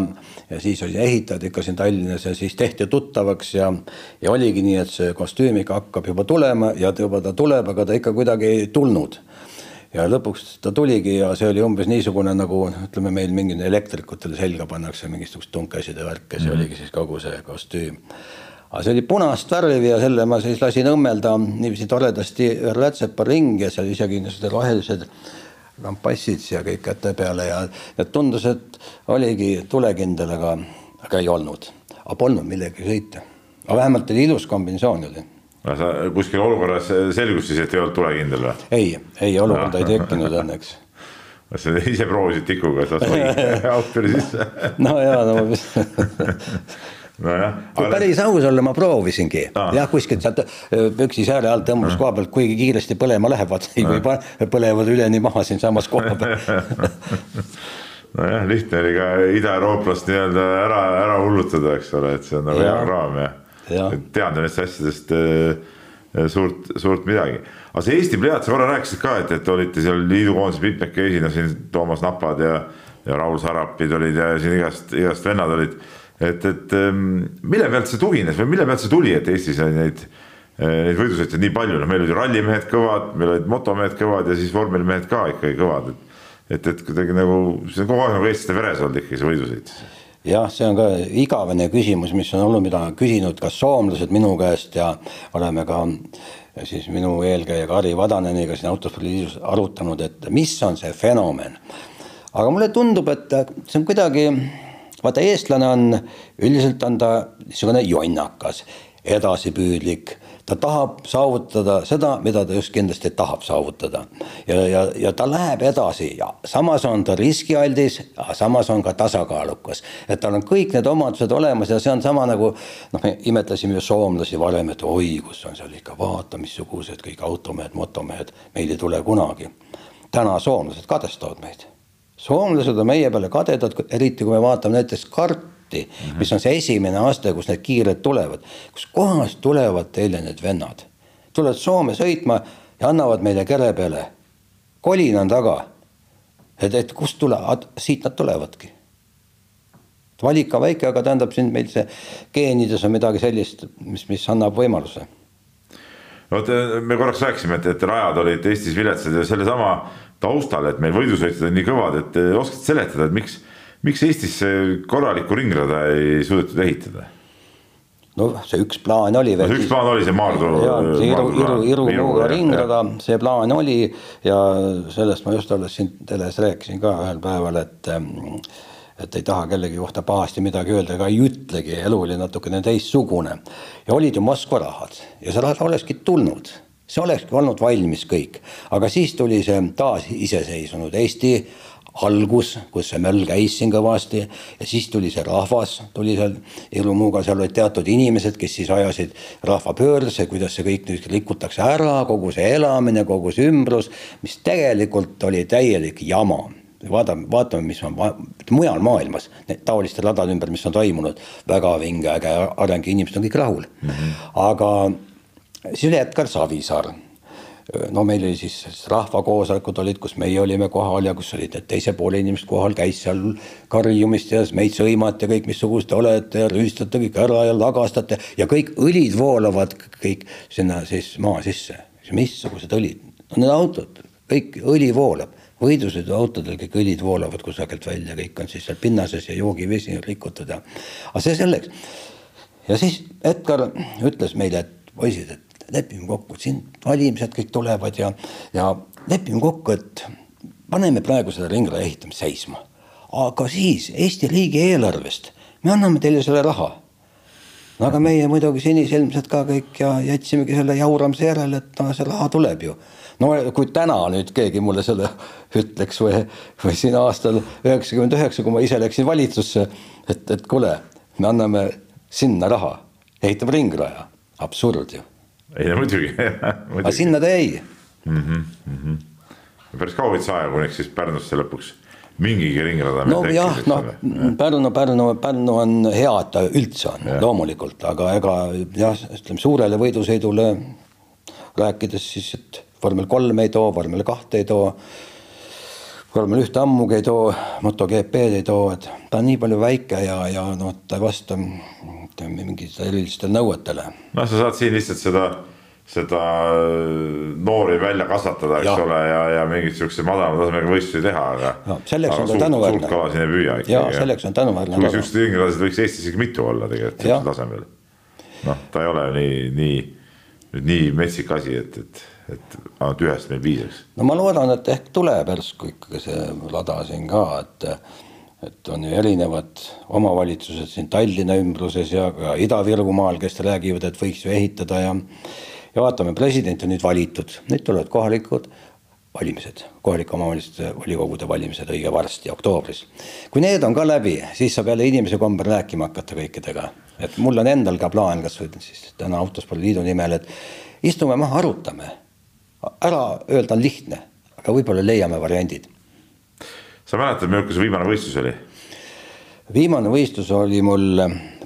ja siis oli ehitajad ikka siin Tallinnas ja siis tehti tuttavaks ja, ja oligi nii, et see kostüüm ikka hakkab juba tulema ja juba ta tuleb, aga ta ikka kuidagi ei tulnud. Ja lõpuks ta tuligi ja see oli umbes niisugune nagu ütleme, meil mingid elektrikutele selga pannakse mingisugust tunkesid ja värke, see mm oligi siis kogu see kostüüm aga see oli punast värvi ja selle ma siis lasin õmmelda niiviisi toredasti rätsepa ringi ja seal isegi niisugused rohelised lampassid siia kõik käte peale ja, ja tundus, et oligi tulekindel, aga, aga ei olnud. aga polnud millegagi sõita. aga vähemalt oli ilus kombinatsioon oli. Aga sa kuskil olukorras selgus siis, et ei olnud tulekindel või? ei, ei olukorda ei tekkinud õnneks kas sa ise proovisid tikuga, et las autori sisse? no ja, no ma nojah. kui päris aus olla, ma proovisingi ah. jah, kuskilt sealt püksi sääre alt tõmbas ah. koha pealt, kuigi kiiresti põlema läheb, vaata ah. põlevad üleni maha siinsamas koha peal nojah, lihtne oli ka idaeurooplast nii-öelda ära, ära hullutada, eks ole, et see on nagu hea kraam ja. Tean nendest asjadest suurt, suurt midagi. aga see Eesti pliiats, sa korra rääkisid ka, et, et olite seal liidukoondises mitmekesi, no siin Toomas Napad ja, ja Raul Sarapid olid ja siin igast, igast vennad olid. Et, et ehm, mille pealt see tugines või mille pealt see tuli, et Eestis on neid, eh, neid võidusõitjaid nii palju, noh, meil olid rallimehed kõvad, meil olid motomehed kõvad ja siis vormelimehed ka ikkagi kõvad, et et, et kuidagi nagu see on kogu aeg nagu eestlaste veres olnud ikkagi see võidusõit jah, see on ka igavene küsimus, mis on olnud, mida on küsinud ka soomlased minu käest ja oleme ka siis minu eelkäija Kari Vadaneniga siin Autospordi arutanud, et mis on see fenomen. aga mulle tundub, et see on kuidagi vaata, eestlane on, üldiselt on ta niisugune jonnakas, edasipüüdlik, ta tahab saavutada seda, mida ta just kindlasti tahab saavutada. ja, ja, ja ta läheb edasi ja samas on ta riskialdis, samas on ka tasakaalukas. et tal on kõik need omadused olemas ja see on sama nagu noh, me imetlesime ju soomlasi varem, et oi, kus on seal ikka, vaata, missugused kõik automehed, motomehed, meil ei tule kunagi. täna soomlased kadestavad meid soomlased on meie peale kadedad, eriti kui me vaatame näiteks karti mm, -hmm. mis on see esimene aste, kus need kiired tulevad. kuskohast tulevad teile need vennad? tulevad Soome sõitma ja annavad meile kere peale. kolin on taga. et, et kust tulevad, siit nad tulevadki. valik on väike, aga tähendab siin meil see geenides on midagi sellist, mis, mis annab võimaluse vot me korraks rääkisime, et, et rajad olid Eestis viletsad ja sellesama taustal, et meil võidusõitjad on nii kõvad, et oskad seletada, et miks, miks Eestis korralikku ringrada ei suudetud ehitada? no see üks plaan oli veel. no üks plaan oli see Maardu. see Iru, Iru, Iru, Iru ringrada, see plaan oli ja sellest ma just alles siin teles rääkisin ka ühel päeval, et et ei taha kellegi kohta pahasti midagi öelda, ega ei ütlegi, elu oli natukene teistsugune. ja olid ju Moskva rahad ja see raha olekski tulnud see olekski olnud valmis kõik, aga siis tuli see taasiseseisvunud Eesti algus, kus see möll käis siin kõvasti ja siis tuli see rahvas, tuli seal hirmuga, seal olid teatud inimesed, kes siis ajasid rahvapöördesse, kuidas see kõik nüüd rikutakse ära, kogu see elamine, kogu see ümbrus, mis tegelikult oli täielik jama vaatame, vaatame, mis on mujal maailmas taoliste radade ümber, mis on toimunud, väga vinge, äge areng, inimesed on kõik rahul mm. -hmm. aga siis oli Edgar Savisaar. No meil oli siis rahvakoosolekud olid, kus meie olime kohal ja kus olid need teise poole inimesed kohal, käis seal karjumist ja meid sõimati ja kõik, missugused te olete ja rüüstate kõik ära ja lagastate ja kõik õlid voolavad kõik sinna siis maa sisse. missugused õlid, need autod, kõik õli voolab võidusõiduautodel kõik õlid voolavad kusagilt välja, kõik on siis seal pinnases ja joogivesi on rikutud ja, aga see selleks. ja siis Edgar ütles meile, et poisid, et lepime kokku, siin valimised kõik tulevad ja, ja lepime kokku, et paneme praegu seda ringraja ehitamist seisma. aga siis Eesti riigieelarvest me anname teile selle raha no aga meie muidugi sinisilmsed ka kõik ja jätsimegi selle jauramise järele, et no see raha tuleb ju no kui täna nüüd keegi mulle selle ütleks või, või siin aastal üheksakümmend üheksa, kui ma ise läksin valitsusse, et, et kuule, me anname sinna raha, ehitame ringraja, absurd ju. Ei no muidugi, aga sinna ta jäi mm. -hmm, mm -hmm. päris kaua võttis aega, kuniks siis Pärnusse lõpuks mingigi ringrada. no jah, noh Pärnu, Pärnu, Pärnu on hea, et ta üldse on ja. loomulikult, aga ega jah, ütleme suurele võidusõidule rääkides siis, et vormel kolm ei too, vormel kahte ei too. vormel ühte ammugi ei too, MotoGP-d ei too, et ta on nii palju väike ja, ja noh, ta ei vasta mingitele erilistele nõuetele. noh, sa saad siin lihtsalt seda seda noori välja kasvatada, eks ja. ole, ja, ja mingeid siukseid madalama tasemega võistlusi teha, aga no,. selleks aga on ta tänuväärne. suurt kala siin ei püüa ikkagi. jaa, selleks on tänuväärne. kuigi siukseid ringradasid võiks Eestis isegi mitu olla tegelikult sellisel tasemel. noh, ta ei ole nii, nii, nii metsik asi, et, et et ainult ühest meil piisaks. no ma loodan, et ehk tuleb järsku ikkagi see lada siin ka, et et on ju erinevad omavalitsused siin Tallinna ümbruses ja ka Ida-Virumaal, kes räägivad, et võiks ju ehitada ja ja vaatame, president on nüüd valitud, nüüd tulevad kohalikud valimised, kohalike omavalitsuste volikogude valimised õige varsti, oktoobris. kui need on ka läbi, siis saab jälle inimese kombel rääkima hakata kõikidega. et mul on endal ka plaan, kas või siis täna Autospordi Liidu nimel, et istume maha, arutame ära öelda on lihtne, aga võib-olla leiame variandid. Sa mäletad, milline see viimane võistlus oli? viimane võistlus oli mul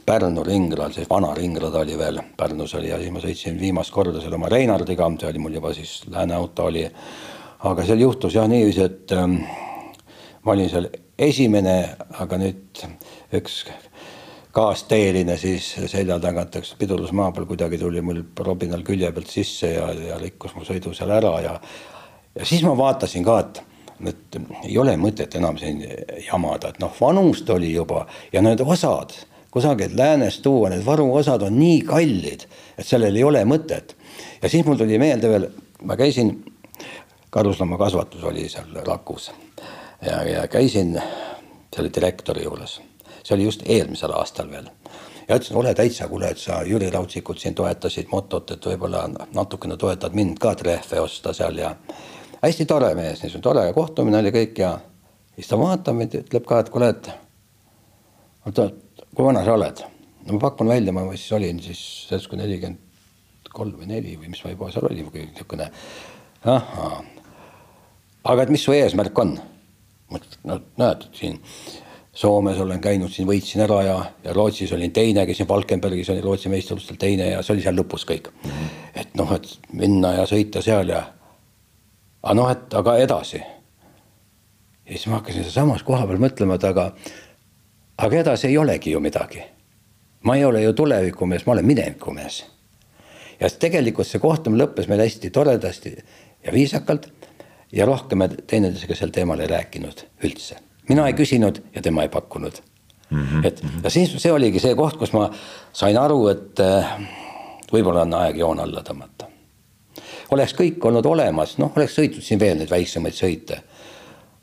Pärnu ringrajal, see vana ringrada oli veel, Pärnus oli ja siis ma sõitsin viimast korda seal oma Reinardiga, see oli mul juba siis lääne auto oli. aga seal juhtus jah niiviisi, et ähm, ma olin seal esimene, aga nüüd üks kaasteeline siis selja tagant, eks pidurdus maa peal kuidagi tuli mul robinal külje pealt sisse ja, ja rikkus mu sõidu seal ära ja ja siis ma vaatasin ka, et et ei ole mõtet enam siin jamada, et noh, vanust oli juba ja need osad kusagilt läänest tuua, need varuosad on nii kallid, et sellel ei ole mõtet. ja siis mul tuli meelde veel, ma käisin, karusloomakasvatus oli seal Rakus ja, ja käisin selle direktori juures see oli just eelmisel aastal veel. ja ütlesin, ole täitsa, kuule, et sa Jüri Raudsikut siin toetasid motot, et võib-olla natukene toetad mind ka trehve osta seal ja hästi tore mees, niisugune tore kohtumine oli kõik ja siis ta vaatab mind, ütleb ka, et kuule, et oota, kui vana sa oled? no ma pakun välja, ma siis olin siis seltskond nelikümmend kolm või neli või mis ma juba seal olin, niisugune ahhaa. aga et mis su eesmärk on? no näed, siin Soomes olen käinud siin, võitsin ära ja, ja Rootsis olin teine, käisin Falkenbergis oli Rootsi meistrivõistlustel teine ja see oli seal lõpus kõik. -hmm. et noh, et minna ja sõita seal ja, aga noh, et aga edasi. ja siis ma hakkasin sealsamas koha peal mõtlema, et aga, aga edasi ei olegi ju midagi. ma ei ole ju tulevikumees, ma olen minevikumees. ja tegelikult see kohtumine lõppes meil hästi toredasti ja viisakalt ja rohkem me teineteisega sel teemal ei rääkinud üldse mina ei küsinud ja tema ei pakkunud mm. -hmm. et ja siis see oligi see koht, kus ma sain aru, et äh, võib-olla on aeg joon alla tõmmata. Oleks kõik olnud olemas, noh, oleks sõitnud siin veel neid väiksemaid sõite.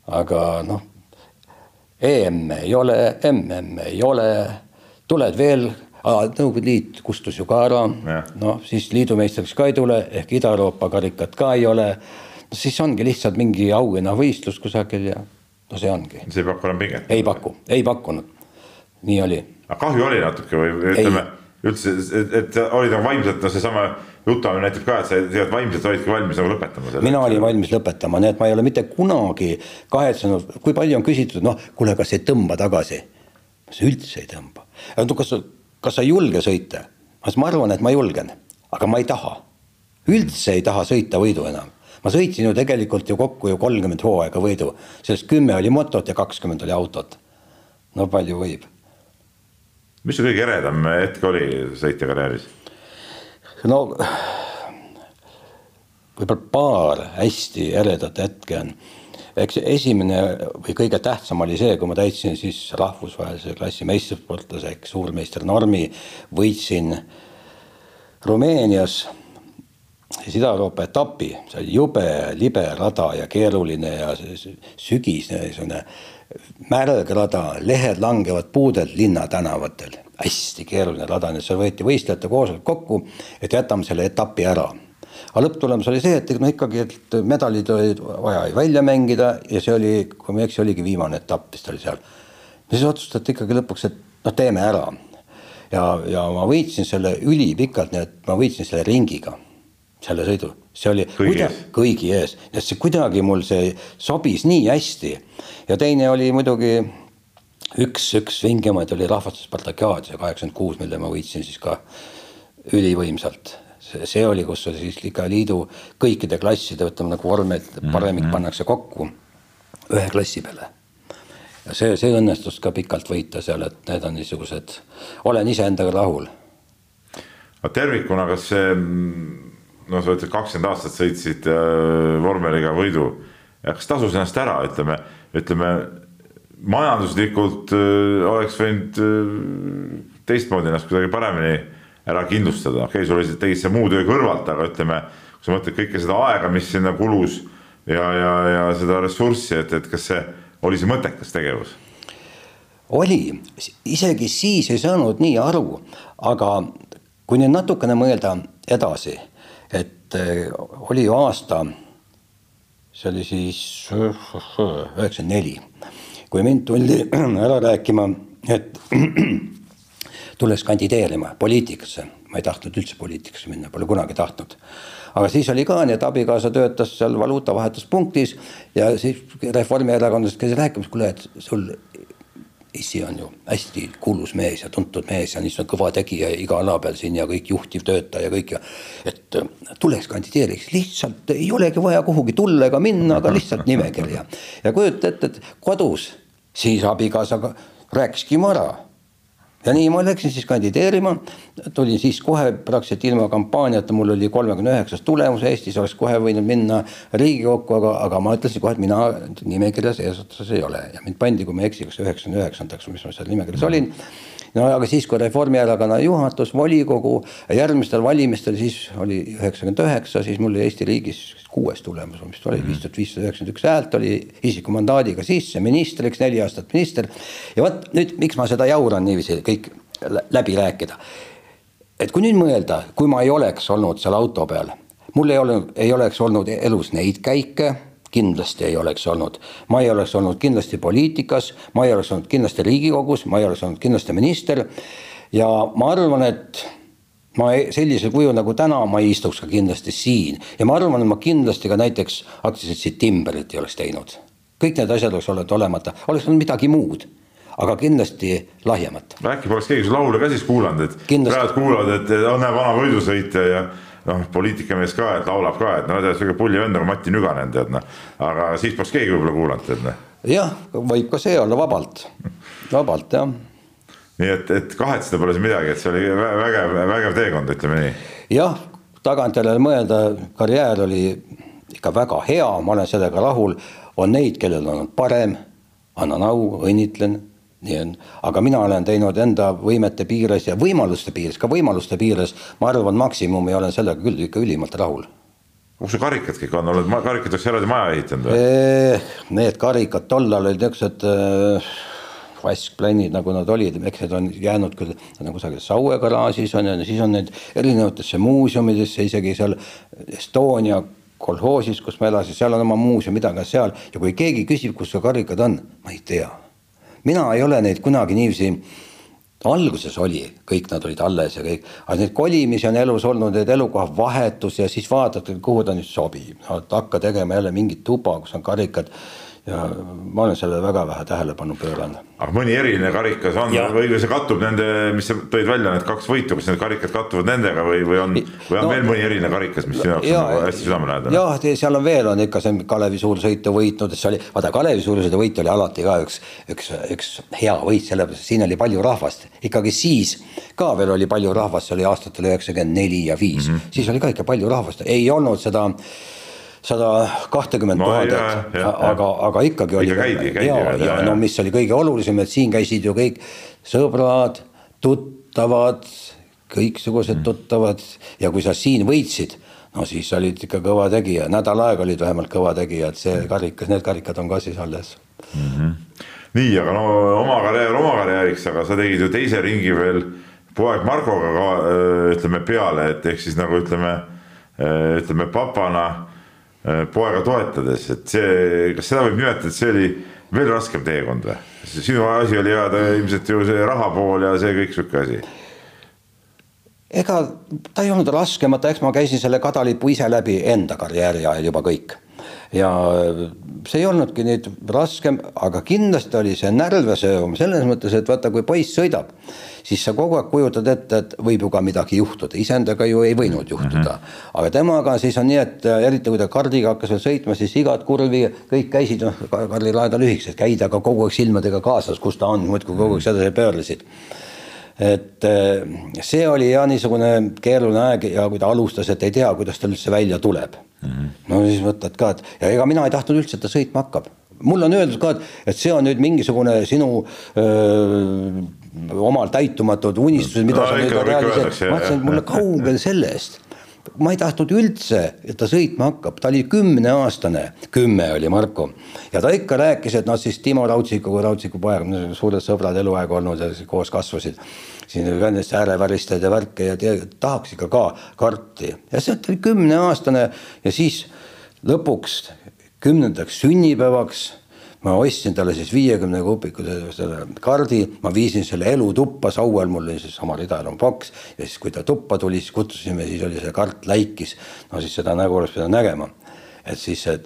aga noh, EM ei ole, MM ei ole, tuled veel Nõukogude Liit kustus ju ka ära, noh siis liidumeistriks ka ei tule ehk Ida-Euroopa karikat ka ei ole. no siis ongi lihtsalt mingi auhinnavõistlus kusagil ja no see ongi. see ei paku enam pinget? ei paku, ei pakkunud, nii oli. aga kahju oli natuke või ütleme üldse, et, et olid nagu vaimselt, no seesama jutuajamine näitab ka, et sa tegelikult vaimselt olidki valmis nagu lõpetama selle. mina olin valmis lõpetama, nii et ma ei ole mitte kunagi kahetsenud, kui palju on küsitud, noh, kuule, kas ei tõmba tagasi. ma üldse ei tõmba. kas, kas sa ei julge sõita? ma arvan, et ma julgen, aga ma ei taha. üldse ei taha sõita võidu enam. ma sõitsin ju tegelikult ju kokku ju kolmkümmend hooaega võidu, sellest kümme oli motot ja kakskümmend oli autot. no palju võib mis su kõige eredam hetk oli sõitjakarjääris? No võib-olla paar hästi eredat hetke on. eks esimene või kõige tähtsam oli see, kui ma täitsin siis rahvusvahelise klassi meistrisportlase ehk suurmeister normi, võitsin Rumeenias siis Ida-Euroopa etapi, see oli jube libe rada ja keeruline ja sügisene niisugune märg rada, lehed langevad puudelt linnatänavatel, hästi keeruline rada, nii et seal võeti võistlejate koosolek kokku, et jätame selle etapi ära. aga lõpptulemus oli see, et no ikkagi, et medalid olid vaja välja mängida ja see oli, kui ma ei eksi, oligi viimane etapp vist oli seal. siis otsustati ikkagi lõpuks, et noh, teeme ära. ja, ja ma võitsin selle ülipikalt, nii et ma võitsin selle ringiga selle sõidu, see oli kõigi kuida, ees, kõigi ees, et see kuidagi mul see sobis nii hästi. ja teine oli muidugi üks, üks vingemaid oli rahvaste Spartakiaad, see kaheksakümmend kuus, mille ma võitsin siis ka ülivõimsalt. see, oli, kus oli siis ikka liidu kõikide klasside, ütleme nagu vormel, paremik mm -hmm. pannakse kokku ühe klassi peale. ja see, see õnnestus ka pikalt võita seal, et need on niisugused, olen iseendaga rahul. aga tervikuna, kas see noh, sa ütled kakskümmend aastat sõitsid äh, vormeliga võidu. kas tasus ennast ära, ütleme, ütleme majanduslikult äh, oleks võinud äh, teistmoodi ennast kuidagi paremini ära kindlustada, okei okay,, sul oli, tegid sa muu töö kõrvalt, aga ütleme, kui sa mõtled kõike seda aega, mis sinna kulus ja, ja, ja seda ressurssi, et, et kas see oli see mõttekas tegevus? oli, isegi siis ei saanud nii aru, aga kui nüüd natukene mõelda edasi et eh, oli ju aasta, see oli siis üheksakümmend neli, kui mind tuldi ära rääkima, et tulles kandideerima poliitikasse, ma ei tahtnud üldse poliitikasse minna, pole kunagi tahtnud. aga siis oli ka nii, et abikaasa töötas seal valuutavahetuspunktis ja siis Reformierakondlased käisid rääkimas, kuule, et sul issi on ju hästi kuulus mees ja tuntud mees ja niisugune kõva tegija iga ala peal siin ja kõik juhtivtöötaja ja kõik ja. et äh, tuleks kandideeriks, lihtsalt ei olegi vaja kuhugi tulla ega minna, aga lihtsalt nimekirja. ja kujuta ette, et kodus siis abikaasaga rääkiski mu ära ja nii ma läksin siis kandideerima, tulin siis kohe praktiliselt ilma kampaaniata, mul oli kolmekümne üheksas tulemus. Eestis, oleks kohe võinud minna Riigikokku, aga, aga ma ütlesin kohe, et mina nimekirjas eesotsas ei ole. Ja mind pandi, kui ma ei eksi, kas üheksakümne üheksandaks, mis ma seal nimekirjas olin no aga siis, kui Reformierakonna juhatus, volikogu, järgmistel valimistel, siis oli üheksakümmend üheksa, siis mul oli Eesti riigis kuues tulemus, mis oli viis tuhat viissada üheksakümmend üks häält oli isikumandaadiga sisse ministriks, neli aastat minister. ja vot nüüd, miks ma seda jauran niiviisi kõik läbi rääkida. et kui nüüd mõelda, kui ma ei oleks olnud seal auto peal, mul ei ole, ei oleks olnud elus neid käike kindlasti ei oleks olnud. ma ei oleks olnud kindlasti poliitikas, ma ei oleks olnud kindlasti Riigikogus, ma ei oleks olnud kindlasti minister. ja ma arvan, et ma sellisel kujul nagu täna ma ei istuks ka kindlasti siin ja ma arvan, et ma kindlasti ka näiteks aktsiaseltsi Timberit ei oleks teinud. kõik need asjad oleks olnud olemata, oleks olnud midagi muud aga kindlasti lahjemat. äkki poleks keegi su laule ka siis kuulanud, et praegu kuulavad, et on näe vana võidusõitja ja noh, poliitikamees ka, et laulab ka, et no tead, sihuke pulli vend nagu Mati Nüganen, tead noh. aga siis poleks keegi võib-olla kuulanud, tead noh. jah, võib ka see olla vabalt, vabalt jah. nii et, et kahetseda pole siin midagi, et see oli vägev, vägev teekond, ütleme nii. jah, tagantjärele mõelda, karjäär oli ikka väga hea, ma olen sellega rahul. on neid, kellel on parem, annan au, õnnitlen nii on, aga mina olen teinud enda võimete piires ja võimaluste piires, ka võimaluste piires, ma arvan, maksimumi olen sellega küll ikka ülimalt rahul. kus su karikad kõik on, oled karikateks eraldi maja ehitanud või? Need karikad tollal olid niisugused vaskplannid, nagu nad olid, eks need on jäänud küll, on kusagil Saue garaažis on ja siis on need erinevatesse muuseumidesse, isegi seal Estonia kolhoosis, kus ma elasin, seal on oma muuseum, midagi seal ja kui keegi küsib, kus su karikad on, ma ei tea. Mina ei ole neid kunagi niiviisi alguses oli, kõik nad olid alles ja kõik, aga neid kolimisi on elus olnud, need elukoha vahetus ja siis vaatad, kuhu ta nüüd sobib, hakka tegema jälle mingit tuba, kus on karikad ja ma olen sellele väga vähe tähelepanu pööranud. aga mõni eriline karikas on ja. või see kattub nende, mis sa tõid välja, need kaks võitu, kas need karikad kattuvad nendega või, või on, või on no, veel mõni eriline karikas, mis sinu jaoks ja, on nagu hästi südamelähedane? jah, seal on veel, on ikka see Kalevi suursõitu võitnud, see oli, vaata Kalevi suursõidu võit oli alati ka üks, üks, üks hea võit, sellepärast siin oli palju rahvast, ikkagi siis ka veel oli palju rahvast, see oli aastatel üheksakümmend neli ja viis mm, -hmm. siis oli ka ikka palju rahvast, ei olnud seda sada kahtekümmet tuhat, aga, aga ikkagi oli. käidi, käidi. ja, ja, ja no mis oli kõige olulisem, et siin käisid ju kõik sõbrad, tuttavad, kõiksugused mm. tuttavad ja kui sa siin võitsid, no siis olid ikka kõva tegija, nädal aega olid vähemalt kõva tegija, et see karikas, need karikad on ka siis alles mm. -hmm. nii, aga no oma karjäär oma karjääriks, aga sa tegid ju teise ringi veel poeg Markoga ka ütleme peale, et ehk siis nagu ütleme, ütleme papana Äh, poega toetades, et see, kas seda võib nimetada, et see oli veel raskem teekond või? sinu asi oli jääda ilmselt ju see raha pool ja see kõik sihuke asi. ega ta ei olnud raskemata, eks ma käisin selle kadalipu ise läbi enda karjääri ajal juba kõik ja see ei olnudki nüüd raskem, aga kindlasti oli see närvesöövam selles mõttes, et vaata, kui poiss sõidab, siis sa kogu aeg kujutad ette, et võib ju ka midagi juhtuda, iseendaga ju ei võinud juhtuda. -hmm. aga temaga siis on nii, et eriti kui ta kardiga hakkas veel sõitma, siis igat kurvi kõik käisid, noh, Karli laeda lühikesed, käid aga kogu aeg silmadega kaasas, kus ta on, muudkui kogu aeg sedasi pöörlesid et eh, see oli jah niisugune keeruline aeg ja kui ta alustas, et ei tea, kuidas ta üldse välja tuleb mm. -hmm. no siis mõtled ka, et ja ega mina ei tahtnud üldse, et ta sõitma hakkab. mulle on öeldud ka, et, et see on nüüd mingisugune sinu öö, omal täitumatud unistused, mida no, sa nüüd realiseerid. ma ütlesin, et mulle kaugel sellest ma ei tahtnud üldse, et ta sõitma hakkab, ta oli kümneaastane, kümme oli Marko. ja ta ikka rääkis, et noh, siis Timo Raudsikuga, Raudziku poeg, suured sõbrad eluaeg olnud ja koos kasvasid. siin need sääreväristajad ja värke ja tahaks ikka ka karti ja see oli kümneaastane ja siis lõpuks kümnendaks sünnipäevaks ma ostsin talle siis viiekümne kupikuse selle kardi, ma viisin selle elutuppa, Sauel mul oli siis sama ridalum paks. Ja siis, kui ta tuppa tuli, siis kutsusime, siis oli see kart läikis. no siis seda nägu oleks pidanud nägema, et siis see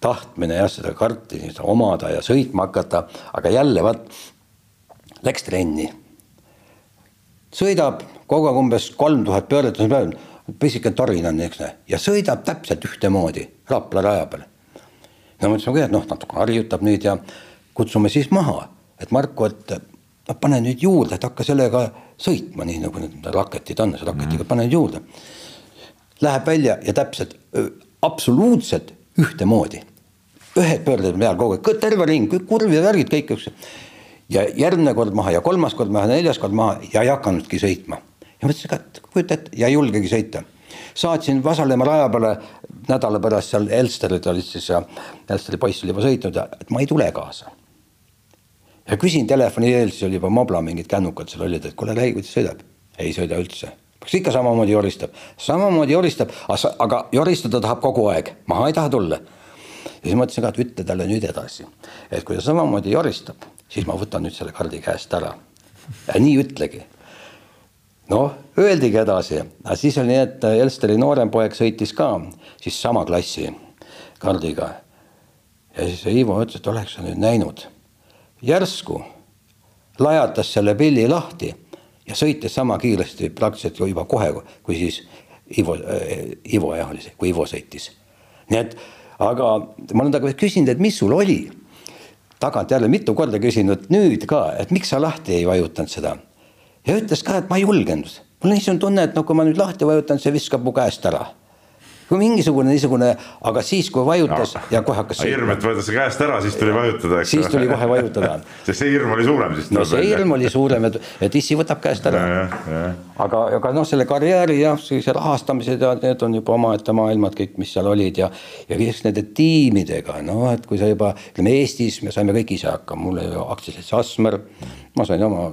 tahtmine jah, seda karti siis omada ja sõitma hakata, aga jälle vaat läks trenni. sõidab kogu aeg umbes kolm tuhat pööret on päeval, pisike torin on, eks näe, ja sõidab täpselt ühtemoodi Rapla raja peal no ma ütlesin, et noh, natuke harjutab nüüd ja kutsume siis maha, et Marko, et noh, pane nüüd juurde, et hakka sellega sõitma, nii nagu need raketid on, selle raketiga pane nüüd juurde. Läheb välja ja täpselt absoluutselt ühtemoodi. ühed pöörded peal kogu aeg, terve ring, kõik kurv ja värgid kõik, eks. ja järgmine kord maha ja kolmas kord maha, neljas kord maha ja ei hakanudki sõitma. ja mõtlesin ka, et kujuta ette ja ei julgegi sõita saatsin Vasalemma raja peale nädala pärast seal Elsterid olid siis ja Elsteri poiss oli juba sõitnud ja et ma ei tule kaasa. ja küsin telefoni teel, siis oli juba Mobla mingid kännukad seal olid, et kuule, räägi, kuidas sõidab. ei sõida üldse, kas ikka samamoodi joristab, samamoodi joristab, aga joristada tahab kogu aeg, maha ei taha tulla. ja siis mõtlesin ka, et ütle talle nüüd edasi, et kui ta samamoodi joristab, siis ma võtan nüüd selle kaardi käest ära. nii ütlegi noh, öeldigi edasi, aga siis oli nii, et Elsteri noorem poeg sõitis ka siis sama klassi kaardiga. ja siis Ivo ütles, et oleks sa nüüd näinud, järsku lajatas selle pilli lahti ja sõitis sama kiiresti praktiliselt juba kohe, kui siis Ivo äh,, Ivo jah oli see, kui Ivo sõitis. nii et, aga ma olen temaga küsinud, et mis sul oli tagantjärele mitu korda küsinud nüüd ka, et miks sa lahti ei vajutanud seda ja ütles ka, et ma ei julgenud. mul on niisugune tunne, et no kui ma nüüd lahti vajutan, see viskab mu käest ära. kui mingisugune niisugune, aga siis, kui vajutas no. ja kohe hakkas. hirm, et võetakse käest ära, siis tuli vajutada, eks. siis tuli kohe vajutada sest see hirm oli suurem siis. no see hirm oli suurem, et, et issi võtab käest ära. aga, aga noh, selle karjääri jah, sellise rahastamised ja need on juba omaette maailmad kõik, mis seal olid ja, ja kõik nende tiimidega, no et kui sa juba ütleme Eestis me saime kõik ise hakkama, mul oli aktsiaselts Asmer, ma sain oma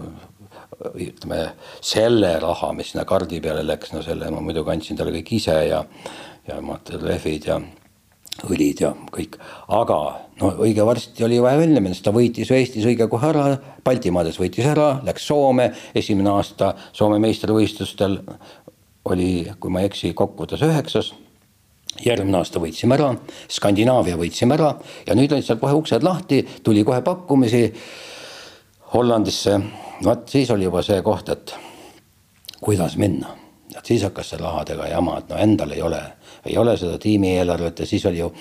ütleme selle raha, mis sinna kaardi peale läks, no selle ma muidugi andsin talle kõik ise ja ja materjalrehvid ja õlid ja kõik, aga no õige varsti oli vaja välja minna, sest ta võitis Eestis õige kohe ära, Baltimaades võitis ära, läks Soome, esimene aasta Soome meistrivõistlustel oli, kui ma ei eksi, kokkuvõttes üheksas. järgmine aasta võitsime ära, Skandinaavia võitsime ära ja nüüd olid seal kohe uksed lahti, tuli kohe pakkumisi Hollandisse. Vot siis oli juba see koht, et kuidas minna et siis hakkas see rahadega jama, et no endal ei ole, ei ole seda tiimieelarvet ja siis oli ju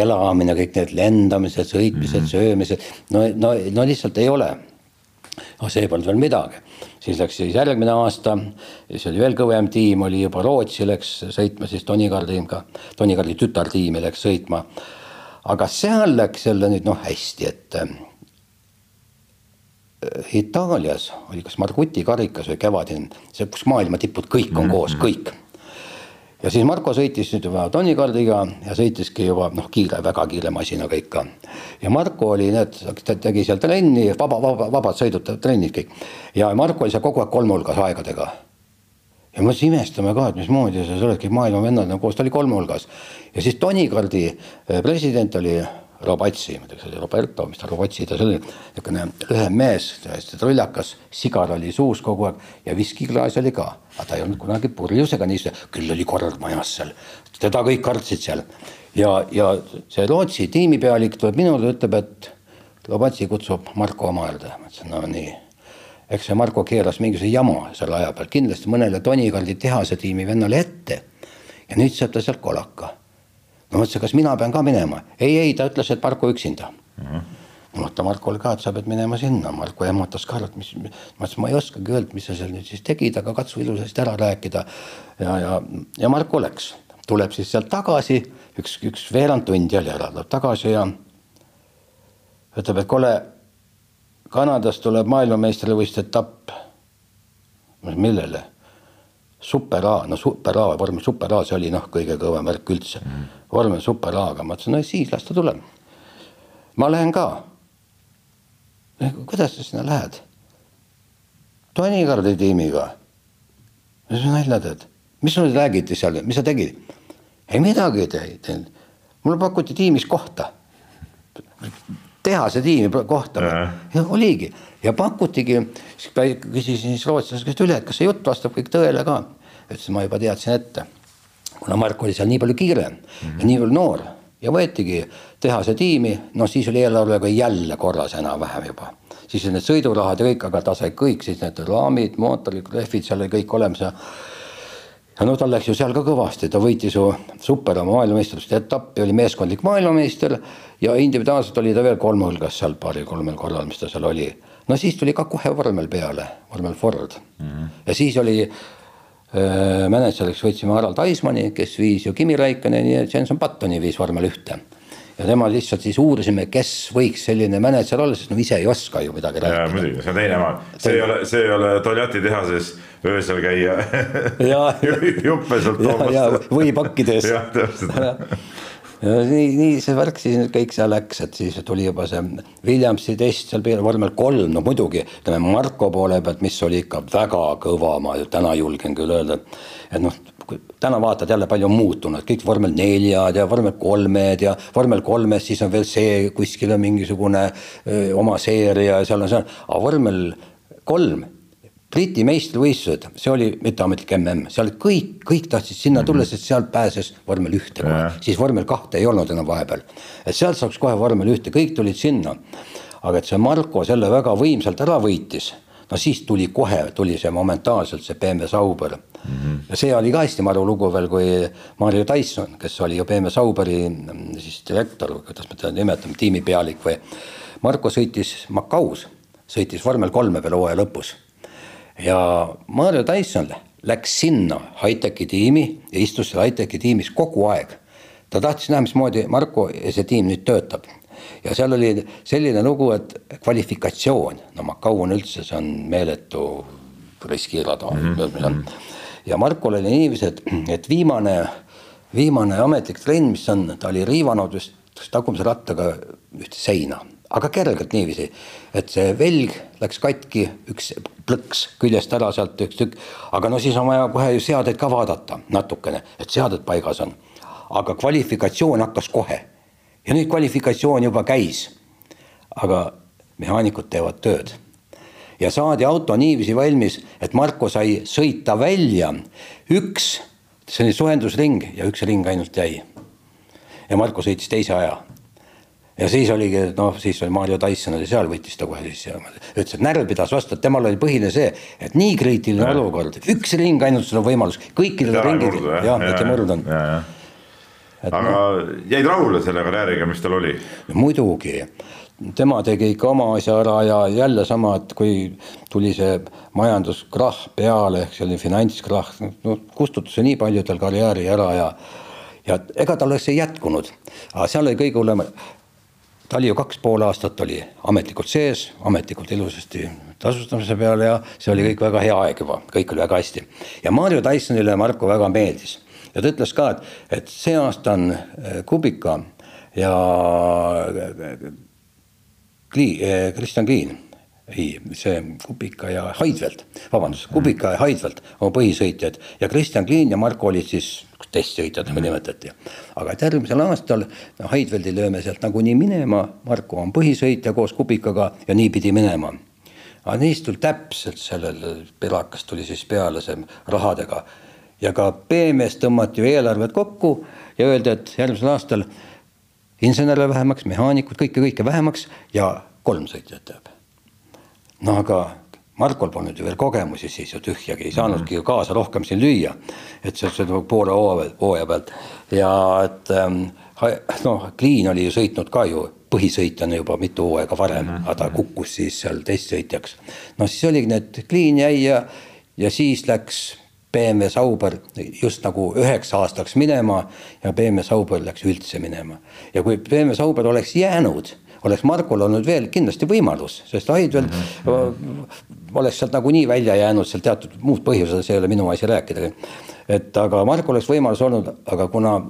elamine, kõik need lendamised, sõitmised mm, -hmm. söömised, no, no, no lihtsalt ei ole. no see polnud veel midagi, siis läks siis järgmine aasta, siis oli veel kõvem tiim, oli juba Rootsi läks sõitma siis Tonikardiga, Tonikardi tütartiimi läks sõitma. aga seal läks jälle nüüd noh, hästi, et Itaalias oli kas Marguti karikas või kevadine, see, kus maailma tipud kõik on mm -hmm. koos, kõik. ja siis Marko sõitis nüüd juba Tony Kardiga ja sõitiski juba noh, kiire, väga kiire masinaga ikka. ja Marko oli, need, ta tegi seal trenni, vaba, vaba, vabad sõidud, trennid kõik. ja Marko oli seal kogu aeg kolmehulgas aegadega. ja me siis imestame ka, et mismoodi sa oled, kõik maailma vennad on koos, ta oli kolmehulgas. ja siis Tony Kardi eh, president oli Robatsi, ma ei tea, kas oli Roberto, mis ta Robatsi, ta oli niisugune lühem mees, hästi trullakas, sigar oli suus kogu aeg ja viskiklaas oli ka. aga ta ei olnud kunagi purjus ega niisugune, küll oli kord majas seal, teda kõik kartsid seal. ja, ja see Rootsi tiimipealik tuleb minule, ütleb, et Robatsi kutsub Marko oma juurde, ma ütlesin, no nii eks see Marko keeras mingisuguse jama selle aja peal, kindlasti mõnele Tonikaldi tehase tiimi vennale ette. ja nüüd saab ta sealt kolaka ma mõtlesin, kas mina pean ka minema. ei, ei, ta ütles, et Marko üksinda mm. -hmm ma mõtlen Markole ka, et sa pead minema sinna, Marko ehmatas ka, et mis, ma ütlesin, ma ei oskagi öelda, mis sa seal nüüd siis tegid, aga katsu ilusasti ära rääkida. ja, ja, ja Marko läks, tuleb siis sealt tagasi, üks, üks veerand tundi oli ära, tuleb tagasi ja ütleb, et kuule, Kanadas tuleb maailmameistrivõistluste etapp. millele? Super A, no super A, vormel super A, see oli noh, kõige kõvem värk üldse mm.. vormel super A-ga, ma ütlesin, no siis las ta tuleb. ma lähen ka. kuidas sa sinna lähed? Tonikardi tiimiga. mis sa nalja teed, mis sul räägiti seal, mis sa tegid? ei midagi ei teinud, mulle pakuti tiimis kohta tehase tiimi kohta oligi ja pakutigi, siis küsisin siis rootslasest käest üle, et kas see jutt vastab kõik tõele ka. ütles, ma juba teadsin ette, kuna Mark oli seal nii palju kiire mm -hmm. ja nii palju noor ja võetigi tehase tiimi, noh siis oli eelarvega jälle korras enam-vähem juba. siis need sõidurahad ja kõik, aga ta sai kõik siis need raamid, mootorid, rehvid, seal oli kõik olemas ja ja no tal läks ju seal ka kõvasti, ta võitis ju super oma maailmameistrite etappi, oli meeskondlik maailmameister ja individuaalselt oli ta veel kolme hulgas seal paaril-kolmel korral, mis ta seal oli. No siis tuli ka kohe vormel peale, vormel Ford mm. -hmm. ja siis oli äh, mänedžeriks võtsime Harald Aismani, kes viis ju Kimi Raikkoneni ja Jenson Buttoni viis vormel ühte ja tema lihtsalt siis uurisime, kes võiks selline mänedžer olla, sest no ise ei oska ju midagi rääkida. muidugi, see on teine maa, see ei ole, see ei ole Toljatti tehases öösel käia juppe sealt toomas. või pakkides. jah, täpselt ja nii, nii see värk siis kõik seal läks, et siis tuli juba see Williamsi test seal vormel kolm, no muidugi ütleme Marko poole pealt, mis oli ikka väga kõva, ma täna julgen küll öelda, et noh, täna vaatad jälle palju on muutunud, kõik vormel neljad ja vormel kolmed ja vormel kolmes siis on veel see kuskil on mingisugune öö, oma seeria ja seal on see, aga vormel kolm Briti meistrivõistlused, see oli mitteametlik mm, seal kõik, kõik tahtsid sinna mhm. tulla mm, -hmm. sest sealt pääses vormel ühte kohe, siis vormel kahte ei olnud enam vahepeal. et sealt saaks kohe vormel ühte, kõik tulid sinna. aga et see Marko selle väga võimsalt ära võitis, no siis tuli kohe, tuli see momentaalselt see BMW Sauber mm. -hmm. ja see oli ka hästi maru lugu veel, kui Mario Tyson, kes oli ju BMW Sauberi mm, siis direktor, kuidas me teda nimetame, tiimipealik või. Marko sõitis Macaus, sõitis vormel kolme veel hooaja lõpus ja Mario Tyson läks sinna high-tech'i tiimi ja istus seal high-tech'i tiimis kogu aeg. ta tahtis näha, mismoodi Marko ja see tiim nüüd töötab. ja seal oli selline lugu, et kvalifikatsioon, no Macau on üldse, see on meeletu riskirada mm. -hmm. ja Markol oli niiviisi, et, et viimane, viimane ametlik trenn, mis on, ta oli riivanud just tagumise rattaga ühte seina aga kergelt niiviisi, et see velg läks katki, üks plõks küljest ära sealt üks tükk, aga no siis on vaja kohe ju seadeid ka vaadata natukene, et seaded paigas on. aga kvalifikatsioon hakkas kohe ja nüüd kvalifikatsioon juba käis. aga mehaanikud teevad tööd ja saadi auto niiviisi valmis, et Marko sai sõita välja üks, see oli soojendusring ja üks ring ainult jäi. ja Marko sõitis teise aja ja siis oligi, noh, siis oli Mario Tyson oli seal, võttis ta kohe siis ja ütles, et närv pidas vastu, et temal oli põhiline see, et nii kriitiline ja. olukord, üks ring ainult sul on võimalus, kõikidel ringid, jah, et ei murdunud. aga no, jäid rahule selle karjääriga, mis tal oli? muidugi, tema tegi ikka oma asja ära ja jälle sama, et kui tuli see majanduskrahh peale ehk selline finantskrahh, no kustutas nii paljudel karjääri ära ja ja ega tal oleks see jätkunud, aga seal oli kõige hullem ta oli ju kaks pool aastat oli ametlikult sees, ametlikult ilusasti tasustamise peal ja see oli kõik väga hea aeg juba, kõik oli väga hästi. ja Mario Tysonile Marko väga meeldis ja ta ütles ka, et, et see aasta on äh, Kubika ja Kli-, äh, Kristjan Kliin ei, see Kubika ja Heidvelt, vabandust, Kubika ja Heidvelt on põhisõitjad ja Kristjan Kliin ja Marko olid siis testsõitjad nagu nimetati. aga et järgmisel aastal no, Heidveldi lööme sealt nagunii minema, Marko on põhisõitja koos Kubikaga ja nii pidi minema. aga neist tuli täpselt sellel pelakas tuli siis peale see rahadega ja ka BMS tõmmati ju eelarved kokku ja öeldi, et järgmisel aastal insenere vähemaks, mehaanikud, kõike, kõike vähemaks ja kolm sõitjat jääb. No aga Markol polnud ju veel kogemusi siis ju tühjagi, ei saanudki ju kaasa rohkem siin lüüa. et see, see poole hooaja pealt ja et ähm, noh, Clean oli ju sõitnud ka ju põhisõitjana juba mitu hooaega varem mm, -hmm. aga ta kukkus siis seal testsõitjaks. no siis oligi need, Clean jäi ja, ja siis läks BMW Sauber just nagu üheks aastaks minema ja BMW Sauber läks üldse minema. ja kui BMW Sauber oleks jäänud oleks Markol olnud veel kindlasti võimalus, sest Aidvel mm -hmm. oleks sealt nagunii välja jäänud seal teatud muud põhjused, see ei ole minu asi rääkida. et aga Markol oleks võimalus olnud, aga kuna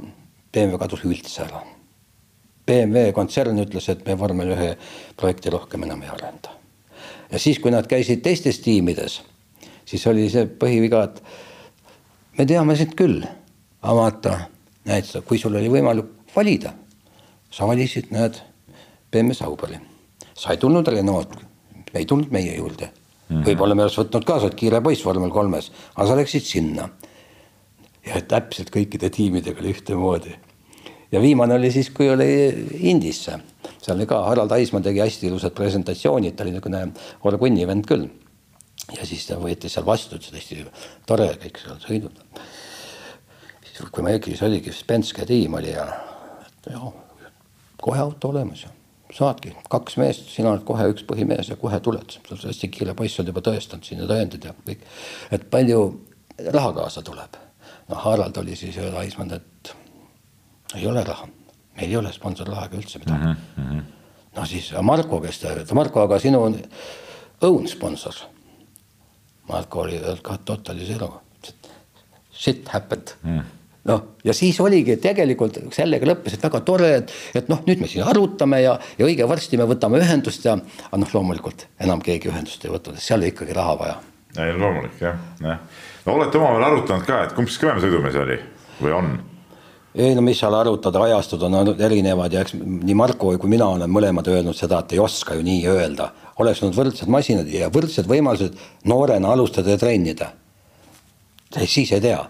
BMW kadus üldse ära. BMW kontsern ütles, et me vormel ühe projekti rohkem enam ei arenda. ja siis, kui nad käisid teistes tiimides, siis oli see põhiviga, et me teame sind küll, aga vaata, näed sa, kui sul oli võimalik valida, sa valisid, näed BMW Sauberi. sa ei tulnud Renault, ei tulnud meie juurde mm -hmm.. võib-olla me oleks võtnud ka, sa oled kiire poiss vormel kolmes, aga sa läksid sinna. ja täpselt kõikide tiimidega oli ühtemoodi. ja viimane oli siis, kui oli Indisse, seal oli ka Harald Aismaa tegi hästi ilusad presentatsioonid, ta oli niisugune orgunni vend küll. ja siis ta võeti seal vastu, ütles hästi tore kõik seal sõidud. siis kui ma ei eksi, siis oligi Spenske tiim oli ja, ja kohe auto olemas saadki kaks meest, sina oled kohe üks põhimees ja kohe tuled, sa oled hästi kiire poiss, oled juba tõestanud siin ja tõendid ja kõik. et palju raha kaasa tuleb. noh, Harald oli siis laismanud, et ei ole raha, meil ei ole sponsorrahaga üldse midagi mm. -hmm. no siis Marko, kes ta, Marko, aga sinu own sponsor. Marko oli ka totally zero, shit happened mm noh, ja siis oligi tegelikult sellega lõppes, et väga tore, et, et noh, nüüd me siin arutame ja, ja õige varsti me võtame ühendust ja aga noh, loomulikult enam keegi ühendust ei sest seal oli ikkagi raha vaja. ei loomulik jah, jah. no olete omavahel arutanud ka, et kumb siis kõvem sõidumees oli või on? ei no mis seal arutada, ajastud on erinevad ja eks nii Marko kui mina olen mõlemad öelnud seda, et ei oska ju nii öelda. oleks olnud võrdsed masinad ja võrdsed võimalused noorena alustada ja treenida. siis ei tea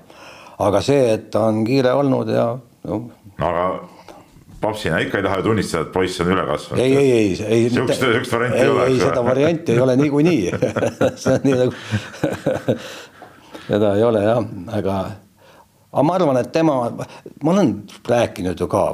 aga see, et ta on kiire olnud ja noh. no aga papsina ikka ei taha ju tunnistada, et poiss on üle kasvanud. ei, ei, ei, ei. sihukest, sihukest varianti ei, ei ole. ei, seda varianti ei ole niikuinii see on nii nagu seda ei ole jah, aga, aga ma arvan, et tema, ma olen rääkinud ju ka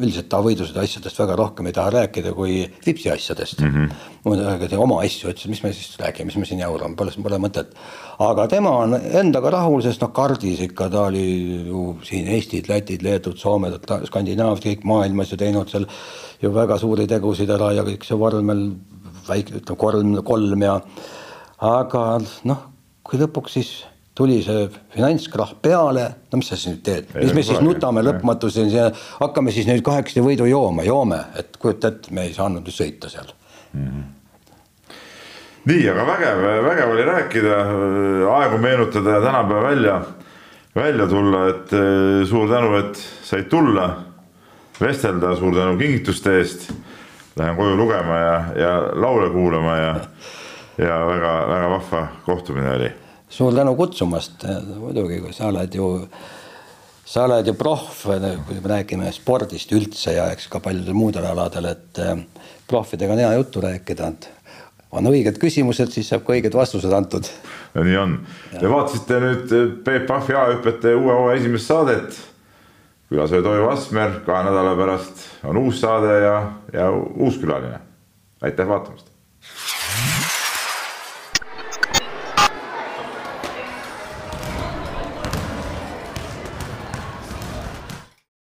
üldiselt Davõidused asjadest väga rohkem ei taha rääkida kui Vipsi asjadest mm. -hmm. oma asju ütles, mis me siis räägime, mis me siin jaurame, pole, pole mõtet. aga tema on endaga rahul, sest noh, kardis ikka ta oli ju siin Eestid, Lätid, Leedud, Soomed, Skandinaaviad, kõik maailmas ju teinud seal ju väga suuri tegusid ära ja kõik see vormel väike, ütleme kolm, kolm ja aga noh, kui lõpuks siis tuli see finantskrahh peale, no mis sa siis nüüd teed, mis me siis nutame lõpmatuseni, hakkame siis nüüd kahekesi võidu jooma, joome, et kujuta ette, me ei saanud ju sõita seal. Mm. -hmm nii, aga vägev, vägev oli rääkida, aegu meenutada ja tänapäeva välja, välja tulla, et eh, suur tänu, et said tulla, vestelda, suur tänu kingituste eest. Lähen koju lugema ja, ja laule kuulama ja, ja väga-väga vahva kohtumine oli suur tänu kutsumast, muidugi, kui sa oled ju, sa oled ju proff, kui me räägime spordist üldse ja eks ka paljudel muudel aladel, et eh, proffidega on hea juttu rääkida, et on õiged küsimused, siis saab ka õiged vastused antud. no nii on. Te vaatasite nüüd eh, Peep Pahvi A-hüpete uue hooaja esimest saadet. külas oli Toivo Asmer, kahe nädala pärast on uus saade ja, ja uus külaline. aitäh vaatamast.